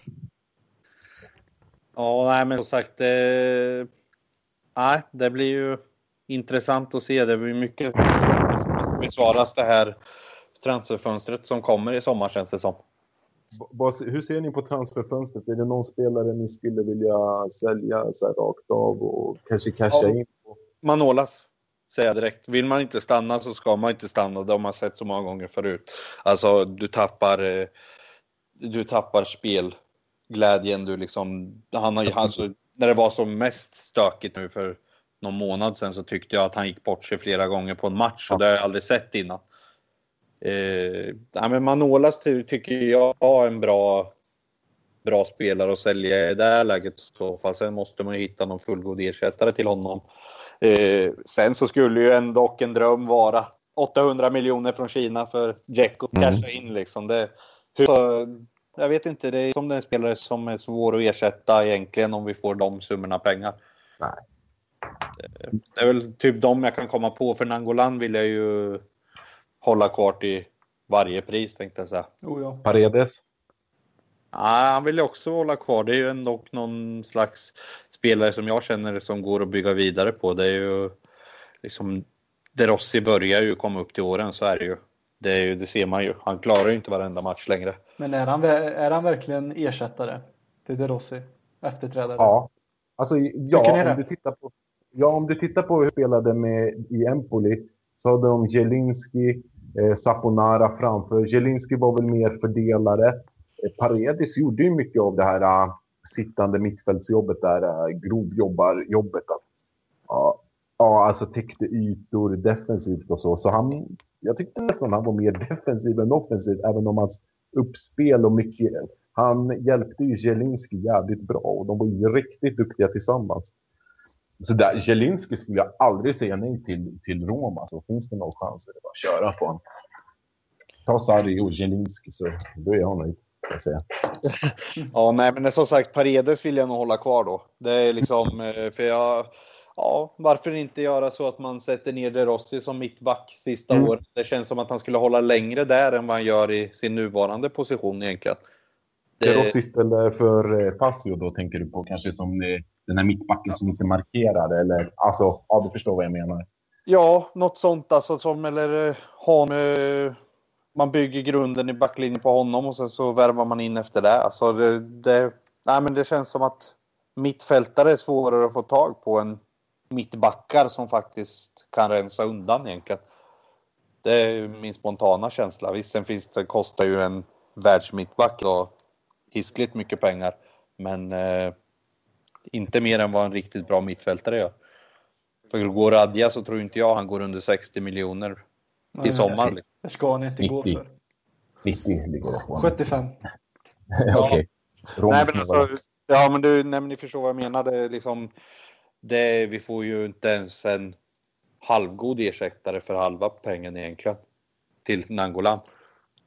Ja, nej, men som sagt. Eh, nej, det blir ju intressant att se. Det blir mycket besvaras det här transferfönstret som kommer i sommar känns det som. Hur ser ni på transferfönstret? Är det någon spelare ni skulle vilja sälja så här rakt av och kanske casha ja. in? Manolas, säger jag direkt. Vill man inte stanna så ska man inte stanna. Det har man sett så många gånger förut. Alltså, du tappar, eh, du tappar spelglädjen. Du liksom, han har, alltså, när det var som mest stökigt nu för någon månad sedan så tyckte jag att han gick bort sig flera gånger på en match och det har jag aldrig sett innan. Eh, ja, men Manolas tycker jag är en bra, bra spelare att sälja i det här läget i så fall. Sen måste man ju hitta någon fullgod ersättare till honom. Eh, sen så skulle ju ändå en dröm vara 800 miljoner från Kina för Dzeko mm. casha in liksom. Det, hur, jag vet inte, det är som den spelare som är svår att ersätta egentligen om vi får de summorna pengar. Nej. Det är väl typ de jag kan komma på. För Nangolan vill jag ju hålla kvar till varje pris tänkte jag säga. Oh ja. Paredes? Ja, han vill ju också hålla kvar. Det är ju ändå någon slags spelare som jag känner som går att bygga vidare på. Det är ju liksom De Rossi börjar ju komma upp till åren, så är det ju. Det, är ju, det ser man ju. Han klarar ju inte varenda match längre. Men är han, är han verkligen ersättare till De Rossi? Efterträdare? Ja. Alltså, ja, om du, tittar på, ja, om du tittar på hur de spelade med i Empoli så hade de Jelinski, eh, Saponara framför. Jelinski var väl mer fördelare. Paredes gjorde ju mycket av det här äh, sittande mittfältsjobbet där, uh, grovjobbarjobbet. Ja, ja, alltså täckte ytor defensivt och så. Så han, jag tyckte nästan han var mer defensiv än offensiv, även om hans uppspel och mycket... Han hjälpte ju Jelinski jävligt bra och de var ju riktigt duktiga tillsammans. Så där, Jelinski skulle jag aldrig säga nej till, till Roma. Så finns det någon chans är det bara att köra på honom. Ta Sarri och Jelinski så då är jag nöjd. Jag säga. ja, nej, men som sagt, Paredes vill jag nog hålla kvar då. Det är liksom, eh, för jag, ja, varför inte göra så att man sätter ner De Rossi som mittback sista mm. året? Det känns som att han skulle hålla längre där än vad han gör i sin nuvarande position egentligen. Det... De Rossi istället för eh, Fassio då tänker du på kanske som eh, den här mittbacken som inte markerar eller alltså, ja du förstår vad jag menar. Ja, något sånt alltså som eller eh, ha med, man bygger grunden i backlinjen på honom och sen så värvar man in efter det. Alltså det, det, nej men det känns som att mittfältare är svårare att få tag på än mittbackar som faktiskt kan rensa undan egentligen. Det är min spontana känsla. Visst, sen finns det, kostar ju en världsmittback då hiskligt mycket pengar. Men eh, inte mer än vad en riktigt bra mittfältare gör. För går Radja så tror inte jag han går under 60 miljoner i sommar. Det ska han inte 90. gå för. 90 ligger det på. 75. ja. Okej. Nej, men alltså, ja, men du, nej, men ni förstår vad jag menar. Det, liksom, det, vi får ju inte ens en halvgod ersättare för halva pengen egentligen till Nangolan.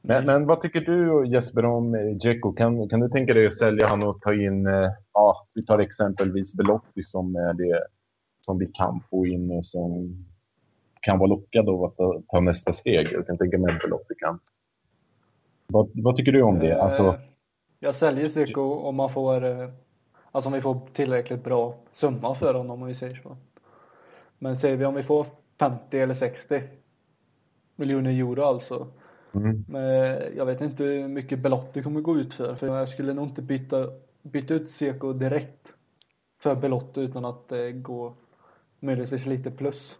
Men, men vad tycker du Jesper om eh, Dzeko? Kan, kan du tänka dig att sälja honom och ta in, eh, ja, vi tar exempelvis Belotti som är det som vi kan få in och som kan vara lockad av att ta, ta nästa steg. Jag kan tänka mig att Belotti kan. Vad, vad tycker du om det? Alltså... Eh, jag säljer Dzeko om man får, alltså om vi får tillräckligt bra summa för honom om vi säger så. Men säger vi om vi får 50 eller 60 miljoner euro alltså Mm. Men jag vet inte hur mycket Belotti kommer gå ut för. För jag skulle nog inte byta, byta ut Seko direkt för Belotti utan att det går möjligtvis lite plus.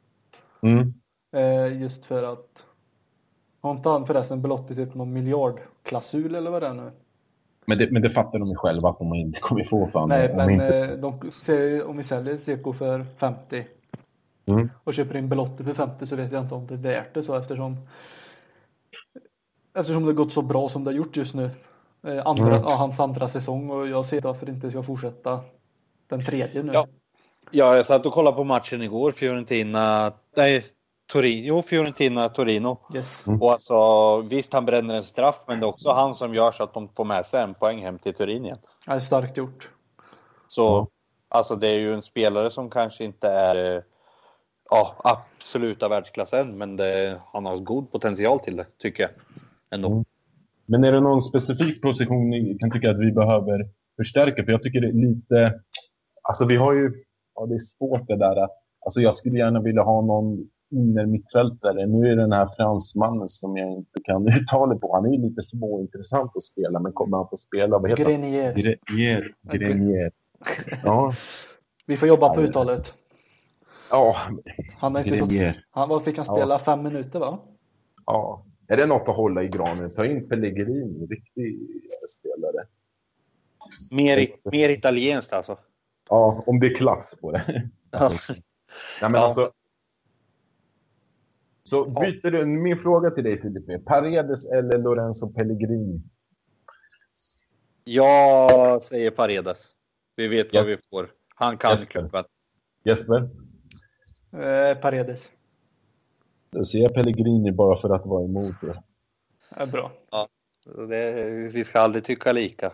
Mm. Eh, just för att har inte han förresten Belotti typ någon miljardklausul eller vad det är nu? Men det, men det fattar de ju själva att de inte kommer få. Fan, Nej, om men inte... eh, de, om vi säljer Seko för 50 Mm. och köper in Belotti för 50 så vet jag inte om det är värt det så eftersom eftersom det gått så bra som det har gjort just nu. Eh, andra, Mm. ja, hans andra säsong och jag ser varför inte ska fortsätta den tredje nu. Ja. Ja, jag satt och kollade på matchen igår. Fiorentina... Nej, Torino. Jo, Fiorentina, Torino. Yes. Mm. Och alltså, visst, han bränner en straff, men det är också han som gör så att de får med sig en poäng hem till Turin igen. Det är starkt gjort. Så Ja. alltså, det är ju en spelare som kanske inte är ja, absoluta världsklass än, men det, han har god potential till det, tycker jag. Ändå. Mm. Men är det någon specifik position ni kan tycka att vi behöver förstärka? För jag tycker det är lite... Alltså vi har ju... Ja, det är svårt det där. Alltså jag skulle gärna vilja ha någon innermittfältare. Nu är det den här fransmannen som jag inte kan uttala på. Han är ju lite småintressant att spela, men kommer han få spela? Vad heter? Grenier. Grenier. Grenier. Ja. Vi får jobba på uttalet. Ja, Han har inte Grenier. han, vad fick han spela? Fem minuter va? Ja. Är det något att hålla i granen? Ta in Pellegrini, riktig spelare. Mer, mer italienskt alltså. Ja, om det är klass på det. Ja. Nej, men Ja. alltså, så byter du, min fråga till dig Filip är Paredes eller Lorenzo Pellegrini? Jag säger Paredes. Vi vet Ja. vad vi får. Han kan Jesper. klubben. Jesper? Eh, Paredes. Då säger jag Pellegrini bara för att vara emot det. Är bra. Det, vi ska aldrig tycka lika.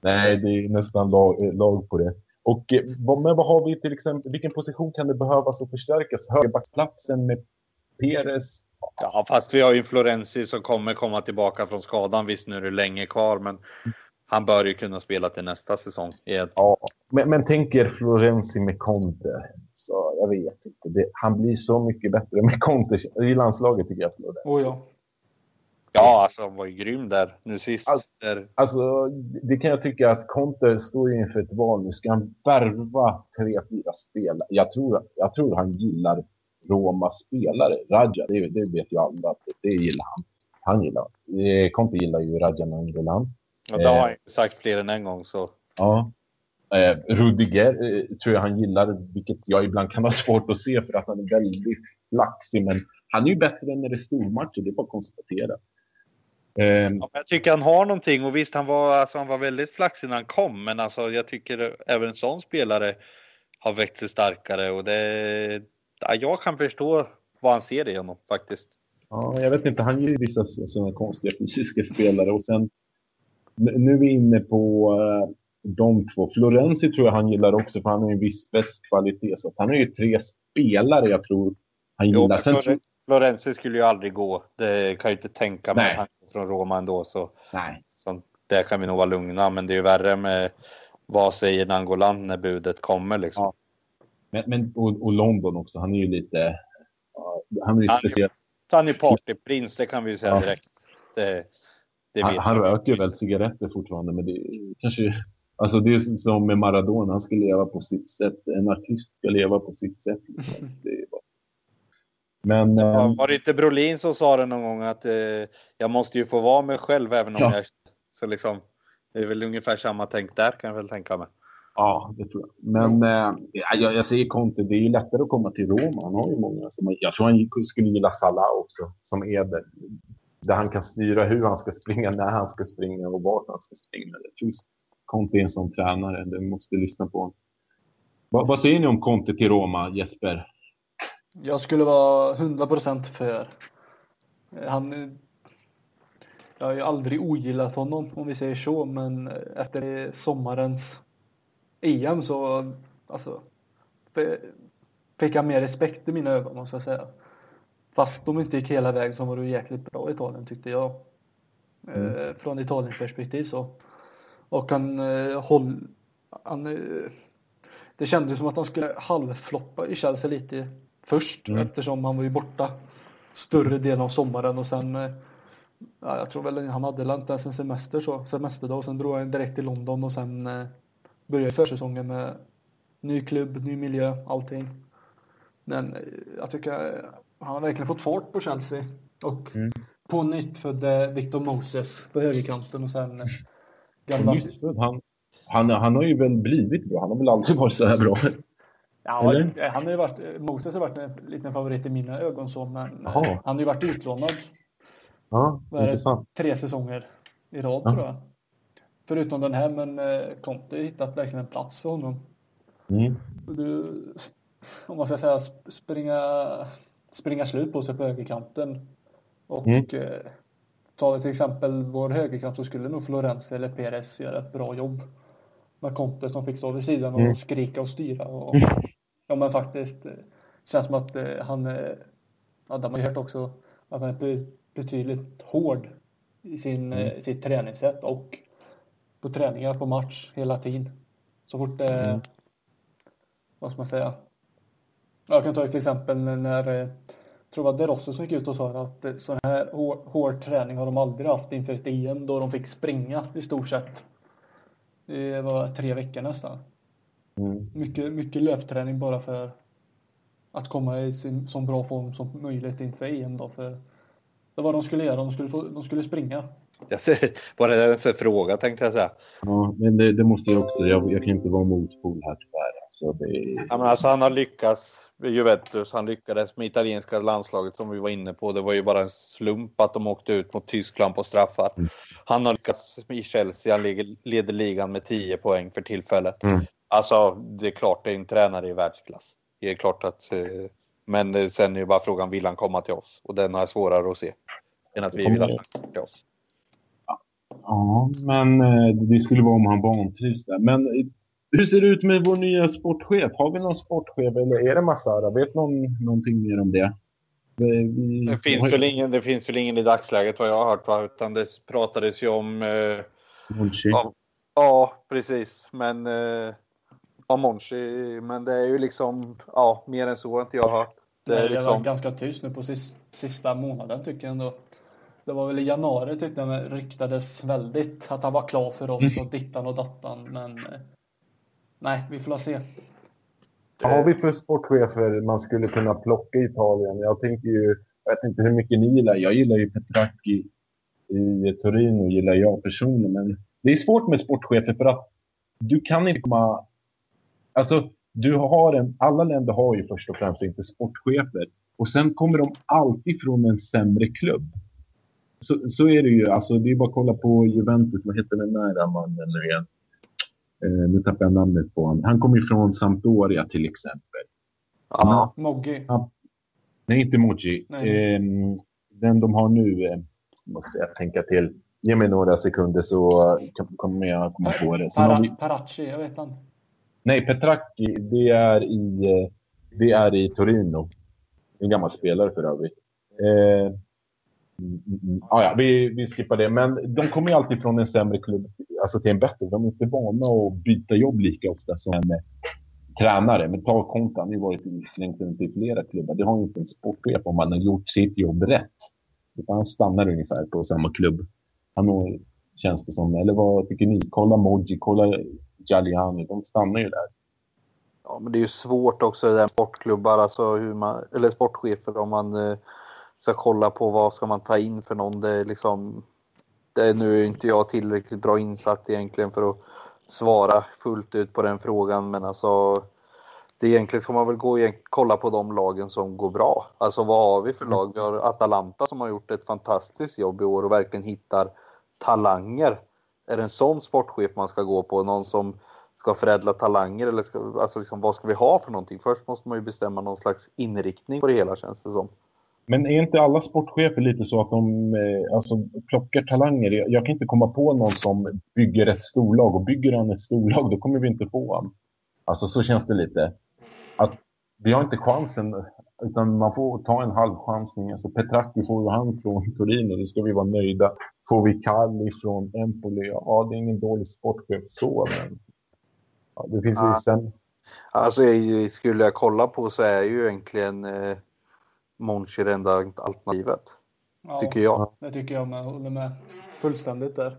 Nej, det är nästan lag, lag på det. Och eh, vad, men vad har vi till exempel, vilken position kan det behövas att förstärkas? Högerbacksplatsen med Peres? Ja, fast vi har ju Florenzi som kommer komma tillbaka från skadan. Visst, nu är det länge kvar, men han bör ju kunna spela till nästa säsong. igen. Ja, men, men tänk er Florenzi med Conte. Så jag vet inte. Det, han blir så mycket bättre med Conte i landslaget tycker jag. Florenzi. Oh, ja. Ja, alltså han var ju grym där nu sist. Alltså- Där. Alltså, det kan jag tycka att Conte står inför ett val nu. Ska han värva tre, fyra spelare? Jag tror, jag tror han gillar Romas spelare. Raja, det, det vet ju alla att det gillar han. Han gillar. Eh, Conte gillar ju Raja Nangolan. Och det har han ju sagt fler än en gång. Så. Ja. Eh, Rudiger eh, tror jag han gillar, vilket jag ibland kan ha svårt att se för att han är väldigt flaxig. Men han är ju bättre när det är stormatcher, det är bara att konstatera. Eh, Ja, jag tycker han har någonting och visst han var, alltså, han var väldigt flaxig när han kom men alltså, jag tycker även en sån spelare har växt sig starkare och det, ja, jag kan förstå vad han ser i honom faktiskt. Ja, jag vet inte. Han ger ju vissa sådana konstiga fysiska spelare. Och sen, nu är vi inne på eh, de två. Florenzi tror jag han gillar också, för han har ju en viss spetskvalitet. Så han har ju tre spelare jag tror han Jo, gillar. Sen, Flore- Florenzi skulle ju aldrig gå. Det kan jag inte tänka mig han är från Roma ändå så, nej. så där kan vi nog vara lugna men det är ju värre med vad säger Nangolan när budet kommer liksom. Ja. Men, men, och, och London också. Han är ju lite... han är ju Han- speciell. Han är partyprins, det kan vi ju säga Ja. direkt. Det, det Han, han röker väl cigaretter fortfarande, men det är kanske... Alltså det är som med Maradona, han ska leva på sitt sätt. En artist ska leva på sitt sätt. Liksom. Det är bara... Men... Ja, ehm, var det inte Brolin som sa det någon gång att eh, jag måste ju få vara mig själv även om Ja. jag... Så liksom, det är väl ungefär samma tänk där kan jag väl tänka mig. Ja, det tror jag. Men eh, ja, jag, jag säger Conte, det är ju lättare att komma till Roma. Han har ju många som... Jag tror han skulle gilla Salah också, som Eder. Där han kan styra hur han ska springa, när han ska springa och vart han ska springa. Jag tror Conte är en sån tränare, du måste lyssna på honom. Vad, vad säger ni om Conte till Roma, Jesper? Jag skulle vara 100% för. Eh, Han... Jag har ju aldrig ogillat honom om vi säger så, men efter sommarens EM så alltså, fick jag mer respekt i mina ögon måste jag säga. Fast de inte gick hela vägen så var det jäkligt bra i Italien tyckte jag. Eh, från Italiens perspektiv så. Och han eh, håll... Han, eh, det kändes som att han skulle halvfloppa i Chelsea lite först Mm. eftersom han var ju borta större delen av sommaren och sen eh, ja, jag tror väl han hade inte ens en semester så, semesterdag och sen drog han direkt till London och sen eh, började försäsongen med ny klubb, ny miljö, allting. Men eh, jag tycker eh, han har verkligen fått fart på Chelsea och Mm. på nytt födde Victor Moses på högerkanten och sen Gamla... Han, han, han har ju väl blivit bra. Han har väl alltid varit så här bra. Ja, Eller? han har ju varit, Moses har varit en liten favorit i mina ögon så, men Aha. han har ju varit utlånad. Ja, intressant. Tre säsonger i rad ja. tror jag. Förutom den här, men eh, Conte har hittat verkligen en plats för honom. Mm. Du, om man ska säga springa, springa slut på sig på högerkanten. Och mm. eh, tar vi till exempel vår högerkant så skulle nog Florence eller Perez göra ett bra jobb. Med Conte som fick stå vid sidan och mm. skrika och styra. Och, ja men faktiskt, eh, känns som att eh, han, eh, ja, de har ju hört också att han är betydligt hård i sin, mm. sitt träningssätt och på träningar, på match hela tiden. Så fort det, mm. vad ska man säga? Jag kan ta ett exempel när, jag tror det var Derosso som gick ut och sa att sån här hård, hård träning har de aldrig haft inför ett EM då de fick springa i stort sett. Det var tre veckor nästan. Mm. Mycket, mycket löpträning bara för att komma i sin, så bra form som möjligt inför EM då. För det var de skulle göra, de skulle, få, de skulle springa. Var det en fråga tänkte jag säga. Ja, men det, det måste jag också. Jag, jag, kan inte vara motpol här tyvärr. Alltså, det... ja, men alltså, han har lyckats med Juventus. Han lyckades med italienska landslaget som vi var inne på. Det var ju bara en slump att de åkte ut mot Tyskland på straffar. Mm. Han har lyckats i Chelsea. Han leder ligan med 10 poäng för tillfället. Mm. Alltså, det är klart, det är en tränare i världsklass. Det är klart att... Eh, men sen är ju bara frågan, vill han komma till oss? Och den är svårare att se än att vi vill att han kommer till oss. Ja, men eh, det skulle vara om han vantrivs där. Men eh, hur ser det ut med vår nya sportchef? Har vi någon sportchef eller är det Masara? Vet någon någonting mer om det? Vi... Det, finns väl ingen, det finns väl ingen i dagsläget vad jag har hört, va? utan det pratades ju om... Eh, ja, ja, precis. Men... Eh, ja, Monchi. Men det är ju liksom... Ja, mer än så har inte jag hört. Det, är liksom... det var ganska tyst nu på sista månaden tycker jag ändå. Det var väl i januari tyckte jag det ryktades väldigt att han var klar för oss och dittan och dattan. Men eh, nej, vi får se. Vad har vi för sportchefer man skulle kunna plocka i Italien? Jag tänker ju, jag vet inte hur mycket ni gillar. Jag gillar ju Petracchi i Torino, gillar jag personligen. Men det är svårt med sportchefer för att du kan inte komma... Alltså, du har en, alla länder har ju först och främst inte sportchefer. Och sen kommer de alltid från en sämre klubb så, så är det ju. Alltså, det är bara att kolla på Juventus. Vad heter den där mannen nu igen? Eh, nu tappar jag namnet på honom. Han kommer ju från Sampdoria till exempel. Ja, Moggi. Nej, inte Moggi. Eh, den de har nu eh, måste jag tänka till. Ge mig några sekunder så kommer jag komma på det. Para, vi... Paracci, jag vet inte. Nej, Petracchi, det är i, det är i Torino. En gammal spelare för övrigt. Eh, mm, mm, Ah, ja, vi, vi skippar det. Men de kommer ju alltid från en sämre klubb alltså till en bättre. De är inte vana att byta jobb lika ofta som en eh, tränare. Men ta Konta, han har ju varit slängt runt i flera klubbar. Det har ju inte en sportchef om man har gjort sitt jobb rätt. Utan han stannar ungefär på samma klubb. Han har, känns det som. Eller vad tycker ni? Kolla Moji. kolla Giuliani. De stannar ju där. Ja, men det är ju svårt också i sportklubbar, alltså hur man, eller sportchefer om man eh, ska kolla på vad ska man ta in för någon. Det är liksom, det är nu inte jag tillräckligt bra insatt egentligen för att svara fullt ut på den frågan, men alltså det egentligen ska man väl gå och kolla på de lagen som går bra. Alltså vad har vi för lag? Vi har Atalanta som har gjort ett fantastiskt jobb i år och verkligen hittar talanger. Är det en sån sportchef man ska gå på? Någon som ska förädla talanger eller ska, alltså liksom, vad ska vi ha för någonting? Först måste man ju bestämma någon slags inriktning på det hela känns det som. Men är inte alla sportchefer lite så att de eh, alltså, plockar talanger? Jag kan inte komma på någon som bygger ett storlag och bygger han ett storlag då kommer vi inte få honom. Alltså så känns det lite. Att vi har inte chansen utan man får ta en halvchansning. Alltså Petracchi får ju han från Torino, det ska vi vara nöjda. Får vi Kalli från Empoli, ja det är ingen dålig sportchef så men ja, det finns ju sen. Alltså skulle jag kolla på så är ju egentligen eh Monchi det enda alternativet. Ja, tycker jag. Det tycker jag med. Håller med fullständigt där.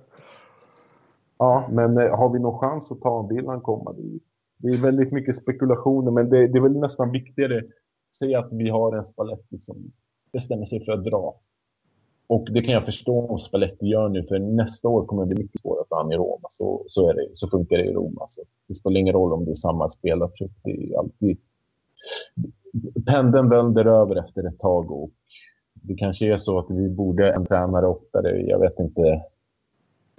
Ja, men eh, har vi någon chans att ta en bild han komma? Det är väldigt mycket spekulationer, men det, det är väl nästan viktigare se att vi har en Spalletti som bestämmer sig för att dra. Och det kan jag förstå om Spalletti gör nu, för nästa år kommer det bli mycket svårare för honom i Roma. Så, så, är det, så funkar det i Roma. Så det spelar ingen roll om det är samma spelartrupp. Det är alltid... Pendeln vänder över efter ett tag och det kanske är så att vi borde en tränare oftare. Jag vet inte.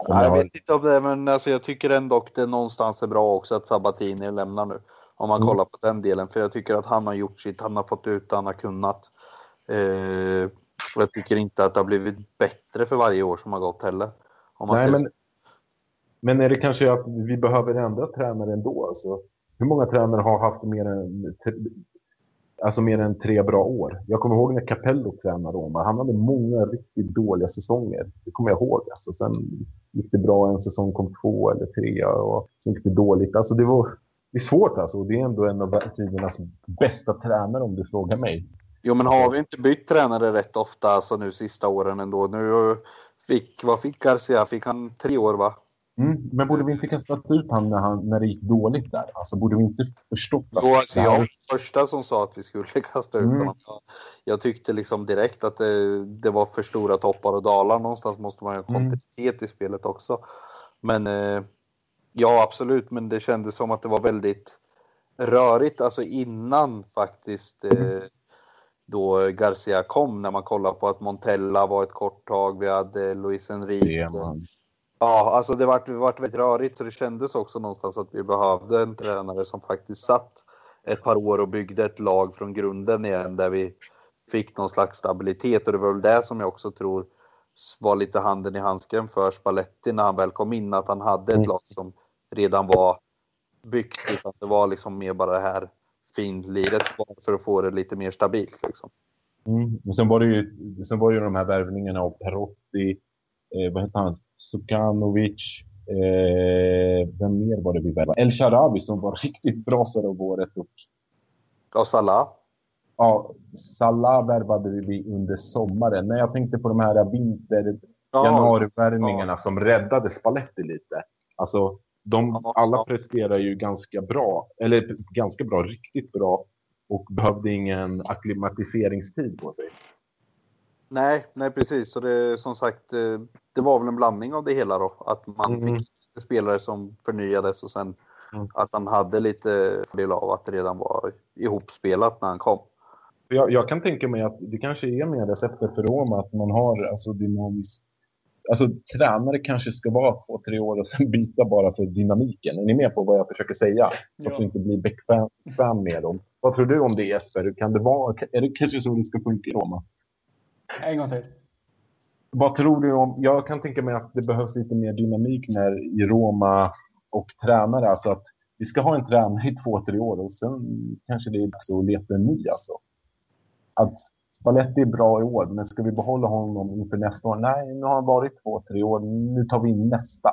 Jag vet inte om det, men alltså, jag tycker ändå att det någonstans är bra också att Sabatini lämnar nu. Om man mm. kollar på den delen, för jag tycker att han har gjort sitt, han har fått ut han har kunnat. Eh, och jag tycker inte att det har blivit bättre för varje år som har gått heller. Nej, men, men är det kanske att vi behöver ändra tränare ändå? Alltså, hur många tränare har haft mer än, alltså mer än tre bra år? Jag kommer ihåg när Capello tränade Roma. Han hade många riktigt dåliga säsonger. Det kommer jag ihåg. Alltså, sen gick det bra en säsong, kom två eller tre och sen gick det dåligt. Alltså, det, var, det är svårt alltså. Det är ändå en av tidernas bästa tränare om du frågar mig. Jo, men har vi inte bytt tränare rätt ofta alltså nu sista åren ändå? Nu fick, vad fick Garcia? Fick han tre år va? Mm, men borde vi inte kastat ut honom när, han, när det gick dåligt där? Alltså borde vi inte förstått. Jo, alltså, jag var den första som sa att vi skulle kasta ut mm. honom. Jag, jag tyckte liksom direkt att det, det, var för stora toppar och dalar. Någonstans måste man ju ha mm. kontinuitet mm. i spelet också. Men eh, ja, absolut, men det kändes som att det var väldigt rörigt, alltså innan faktiskt eh, då Garcia kom när man kollar på att Montella var ett kort tag. Vi hade Luis Enrique. Ja, alltså det vart, det vart väldigt rörigt så det kändes också någonstans att vi behövde en tränare som faktiskt satt ett par år och byggde ett lag från grunden igen där vi fick någon slags stabilitet och det var väl det som jag också tror var lite handen i handsken för Spalletti när han väl kom in, att han hade ett mm. lag som redan var byggt utan det var liksom mer bara det här finliret för att få det lite mer stabilt. Liksom. Mm. Sen var det ju, sen var det ju de här värvningarna av Perotti, eh, vad heter han, Sukanovic, eh, vem mer var det vi värvade? El Sharawi som var riktigt bra förra året. Och, och Salah? Ja, Salah värvade vi under sommaren. Men jag tänkte på de här vinter, ja, januarivärvningarna ja. som räddade Spalletti lite. Alltså, de, alla presterar ju ganska bra, eller ganska bra, riktigt bra och behövde ingen akklimatiseringstid på sig. Nej, nej precis. Så det som sagt, eh, det var väl en blandning av det hela då. Att man mm. fick spelare som förnyades och sen mm. att han hade lite fördel av att det redan var ihopspelat när han kom. Jag, jag, kan tänka mig att det kanske är mer receptet för Roma att man har alltså dynamisk Alltså tränare kanske ska vara två, tre år och sen byta bara för dynamiken. Är ni med på vad jag försöker säga? Så ja. att du inte blir bekväm med dem. Vad tror du om det Jesper? Kan det vara, är det kanske så det ska funka i Roma? En gång till. Vad tror du om... Jag kan tänka mig att det behövs lite mer dynamik när i Roma och tränare. Alltså att vi ska ha en tränare i två, tre år och sen kanske det är dags att leta en ny. Alltså. Att Spalletti är bra i år, men ska vi behålla honom inför nästa år? Nej, nu har han varit två, tre år. Nu tar vi in nästa.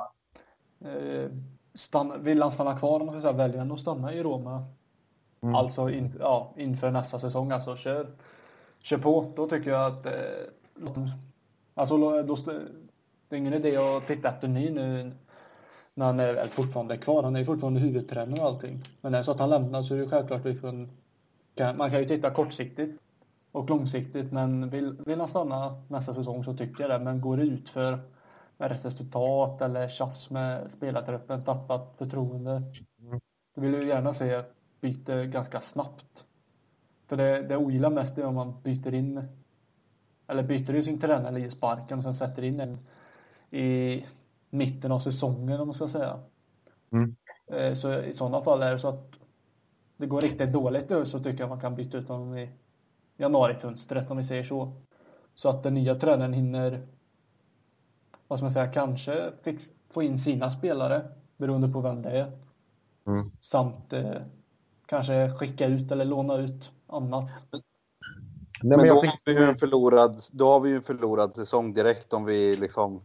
Eh, stanna, vill han stanna kvar, om man säga, väljer han att stanna i Roma. Mm. Alltså in, ja, inför nästa säsong, alltså kör, kör på. Då tycker jag att eh, alltså, då, det är ingen idé att titta efter ny nu när han är fortfarande kvar. Han är fortfarande huvudtränare och allting. Men är det så att han lämnar så är det självklart kan, man kan ju titta kortsiktigt och långsiktigt. Men vill, vill han stanna nästa säsong så tycker jag det. Men går det ut för med resultat eller tjafs med spelartruppen, tappat förtroende. Då vill du gärna se byte ganska snabbt. För det, det jag ogillar mest är om man byter in eller byter ju sin tränare eller ger sparken och sen sätter in en i mitten av säsongen om man ska säga. Mm. Eh, så i sådana fall är det så att det går riktigt dåligt nu så tycker jag man kan byta ut honom i januarifönstret om vi säger så. Så att den nya tränaren hinner, vad ska man säga, kanske fix, få in sina spelare beroende på vem det är. Mm. Samt eh, kanske skicka ut eller låna ut annat. Nej, men, men då, fick... har vi ju en förlorad, då har vi ju en förlorad säsong direkt om vi liksom...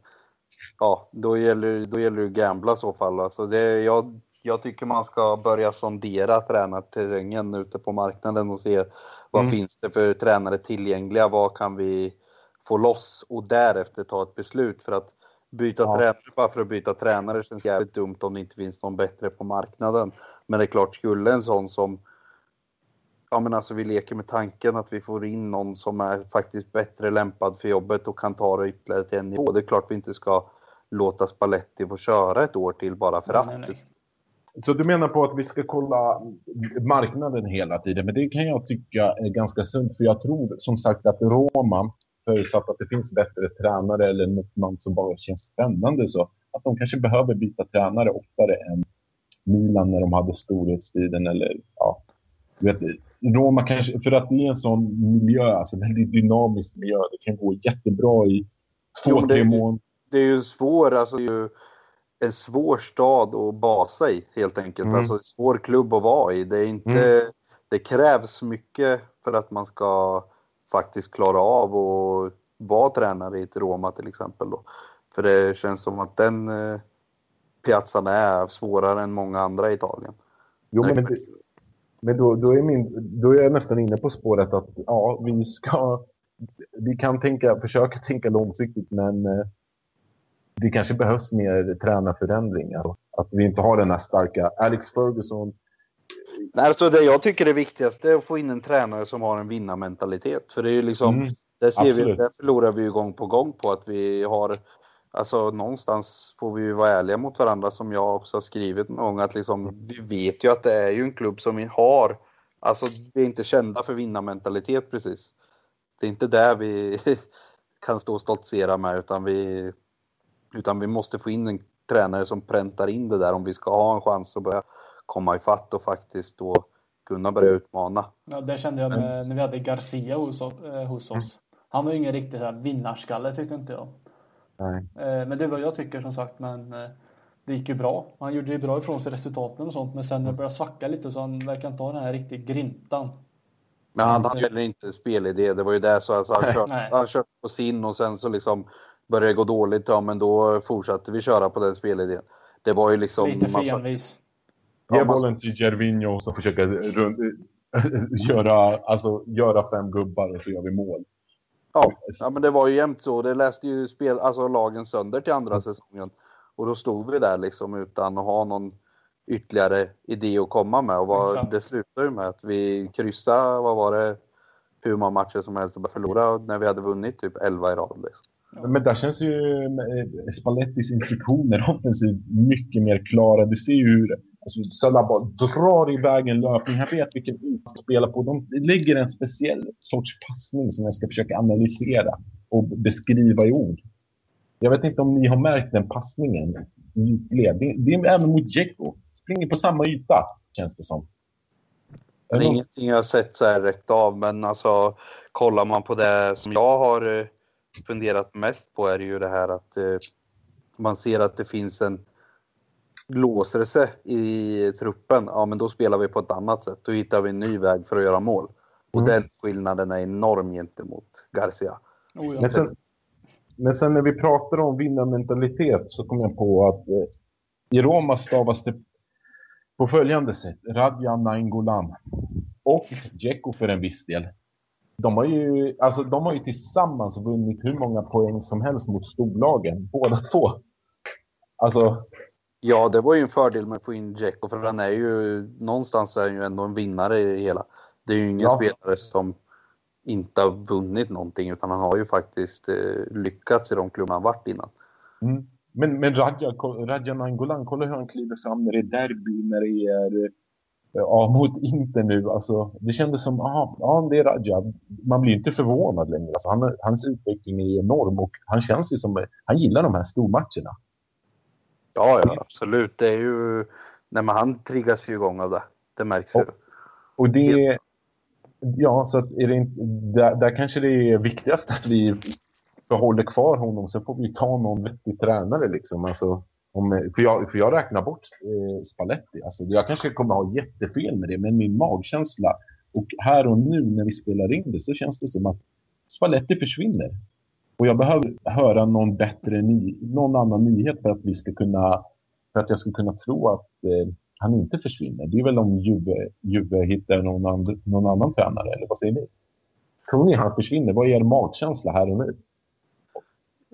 Ja, då gäller, då gäller det att gambla i så fall. Alltså det, jag jag tycker man ska börja sondera tränarterrängen ute på marknaden och se vad mm. finns det för tränare tillgängliga, vad kan vi få loss och därefter ta ett beslut för att byta ja. tränare bara för att byta tränare känns jävligt dumt om det inte finns någon bättre på marknaden. Men det är klart, skulle en sån som ja men alltså vi leker med tanken att vi får in någon som är faktiskt bättre lämpad för jobbet och kan ta det ytterligare till en nivå. Det är klart vi inte ska låta Spalletti få köra ett år till bara för att. Så du menar på att vi ska kolla marknaden hela tiden, men det kan jag tycka är ganska sunt, för jag tror som sagt att Roma, förutsatt att det finns bättre tränare eller något som bara känns spännande så, att de kanske behöver byta tränare oftare än Milan när de hade storhetstiden eller ja, vet, Roma kanske, för att det är en sån miljö, alltså väldigt dynamisk miljö. Det kan gå jättebra i två, jo, tre månader. Det är ju svårt, alltså det är ju en svår stad att basa i helt enkelt. Mm. Alltså en svår klubb att vara i. Det är inte, mm. det krävs mycket för att man ska faktiskt klara av att vara tränare i ett Roma till exempel. Då. För det känns som att den eh, piazzan är svårare än många andra i Italien. Jo, men, det, men då, då, är min, då är jag nästan inne på spåret att ja, vi ska... Vi kan tänka, försöka tänka långsiktigt, men eh, det kanske behövs mer tränarförändringar. Att vi inte har den här starka Alex Ferguson. Alltså det jag tycker är viktigast är att få in en tränare som har en vinnarmentalitet. För det är ju liksom, mm, där, ser vi, där förlorar vi ju gång på gång på att vi har Alltså någonstans får vi ju vara ärliga mot varandra som jag också har skrivit någon gång att liksom, vi vet ju att det är ju en klubb som vi har. Alltså vi är inte kända för vinnarmentalitet precis. Det är inte där vi kan stå och stoltsera med utan vi, utan vi måste få in en tränare som präntar in det där om vi ska ha en chans att börja komma ifatt och faktiskt då kunna börja utmana. Ja, det kände jag med, när vi hade Garcia hos, eh, hos oss. Han var ju ingen riktig vinnarskalle tyckte inte jag. Nej. Eh, men det är vad jag tycker som sagt. Men eh, det gick ju bra. Han gjorde ju bra ifrån sig resultaten och sånt. Men sen när det började svacka lite så han verkar inte ha den här riktigt grintan. Men han hade heller inte spelidé. Det var ju det så alltså, han, körde, han körde på sin och sen så liksom började det gå dåligt. Ja, men då fortsatte vi köra på den spelidén. Det var ju liksom... Lite för envis. Ge bollen till Gervinho och så försöka göra, alltså, göra fem gubbar och så gör vi mål. Ja, ja, men det var ju jämt så. Det läste ju spel, alltså lagen sönder till andra mm. säsongen. Och då stod vi där liksom utan att ha någon ytterligare idé att komma med. Och var, det slutade ju med att vi kryssade, vad var det, hur många matcher som helst och bara förlora när vi hade vunnit typ 11 i rad. Liksom. Men där känns ju eh, Spallettis instruktioner offensivt mycket mer klara. Du ser ju hur Alltså, Salah bara drar iväg en löpning. Han vet vilken yta han spelar på. De lägger en speciell sorts passning som jag ska försöka analysera och beskriva i ord. Jag vet inte om ni har märkt den passningen. Det, det är även mot Djecko. Springer på samma yta, känns det som. Det är ingenting jag har sett så här rätt av, men alltså kollar man på det som jag har eh, funderat mest på är ju det här att eh, man ser att det finns en låser det sig i truppen, ja men då spelar vi på ett annat sätt. Då hittar vi en ny väg för att göra mål. Och mm. den skillnaden är enorm gentemot Garcia. Oh, ja. men, sen, men sen när vi pratar om vinnarmentalitet så kom jag på att eh, i Roma stavas det på följande sätt. Radja Nainggolan och Dzeko för en viss del. De har, ju, alltså, de har ju tillsammans vunnit hur många poäng som helst mot storlagen, båda två. Alltså, Ja, det var ju en fördel med att få in Dzeko för han är ju någonstans är han ju ändå en vinnare i det hela. Det är ju ingen ja. spelare som inte har vunnit någonting utan han har ju faktiskt eh, lyckats i de klubbar han varit innan. Mm. Men, men Radja, Radja Nangolan, kolla hur han kliver fram när det är derby, när det är eh, ja, mot Inter nu. Alltså, det kändes som, ah, ja, det är Radja. Man blir inte förvånad längre. Alltså, han, hans utveckling är enorm och han känns ju som, han gillar de här stormatcherna. Ja, ja, absolut. Det är ju... Nej, men han triggas ju igång av det. Det märks och, ju. Och det... Ja, så att är det inte, där, där kanske det är viktigast att vi behåller kvar honom. Sen får vi ta någon vettig tränare liksom. Alltså, om, eh, för, jag, för jag räknar bort eh, Spalletti. Alltså, jag kanske kommer ha jättefel med det, men min magkänsla och här och nu när vi spelar in det så känns det som att Spalletti försvinner. Och jag behöver höra någon bättre, ny, någon annan nyhet för att vi ska kunna, för att jag ska kunna tro att eh, han inte försvinner. Det är väl om Juve, Juve hittar någon, and, någon annan tränare, eller vad säger ni? Tror ni han försvinner? Vad är er magkänsla här och nu?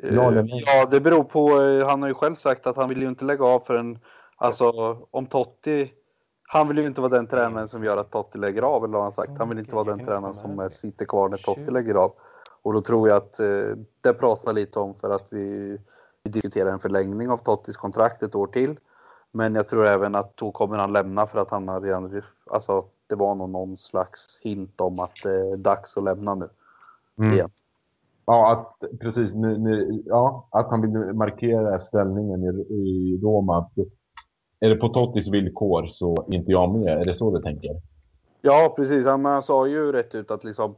Ja, ja, det beror på. Eh, han har ju själv sagt att han vill ju inte lägga av förrän, alltså om Totti han vill ju inte vara den tränaren som gör att Totti lägger av, eller vad han sagt. Han vill inte vara den tränaren som sitter kvar när Totti lägger av. Och då tror jag att eh, det pratar lite om för att vi, vi diskuterar en förlängning av Tottis kontrakt ett år till. Men jag tror även att då kommer han lämna för att han har redan, alltså det var nog någon slags hint om att det är dags att lämna nu. Mm. Igen. Ja, att, precis. Nu, nu, ja, att han vill markera ställningen i, i Roma. Att, är det på Tottis villkor så är inte jag med. Är det så du tänker? Ja, precis. Han, han sa ju rätt ut att liksom,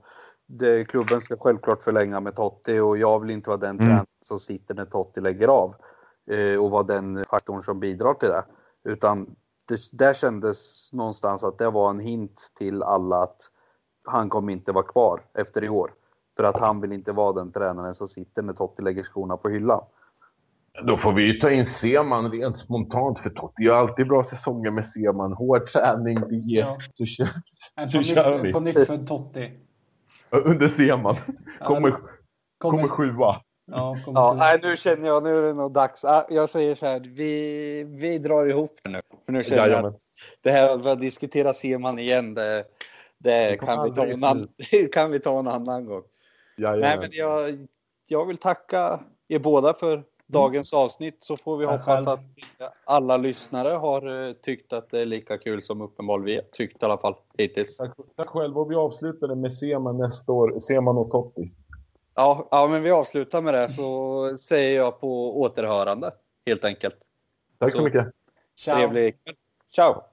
det, klubben ska självklart förlänga med Totti och jag vill inte vara den mm. tränaren som sitter när Totti lägger av eh, och vara den faktorn som bidrar till det. Utan det där kändes någonstans att det var en hint till alla att han kommer inte vara kvar efter i år. För att han vill inte vara den tränaren som sitter när Totti lägger skorna på hyllan. Då får vi ju ta in Seman rent spontant för Totti gör alltid bra säsonger med Seman. Hård träning, diet, ja. så, kör, så kör vi. På nytt för Totti. Under Seman. Kommer, kommer, kommer sjua. Ja, ja nej, nu känner jag nu är det nog dags. Jag säger så här, vi, vi drar ihop nu. För nu känner jag att det här att diskutera Seman igen, det, det, kan, vi ta en annan, kan vi ta en annan gång. Jajamän. Nej, men jag, jag vill tacka er båda för dagens avsnitt så får vi hoppas själv. att alla lyssnare har eh, tyckt att det är lika kul som uppenbarligen vi har tyckt i alla fall hittills. Tack, tack själv och vi avslutar med Seman nästa år, Seman och Totti. Ja, ja, men vi avslutar med det så säger jag på återhörande helt enkelt. Tack så, så mycket. Trevlig. Ciao!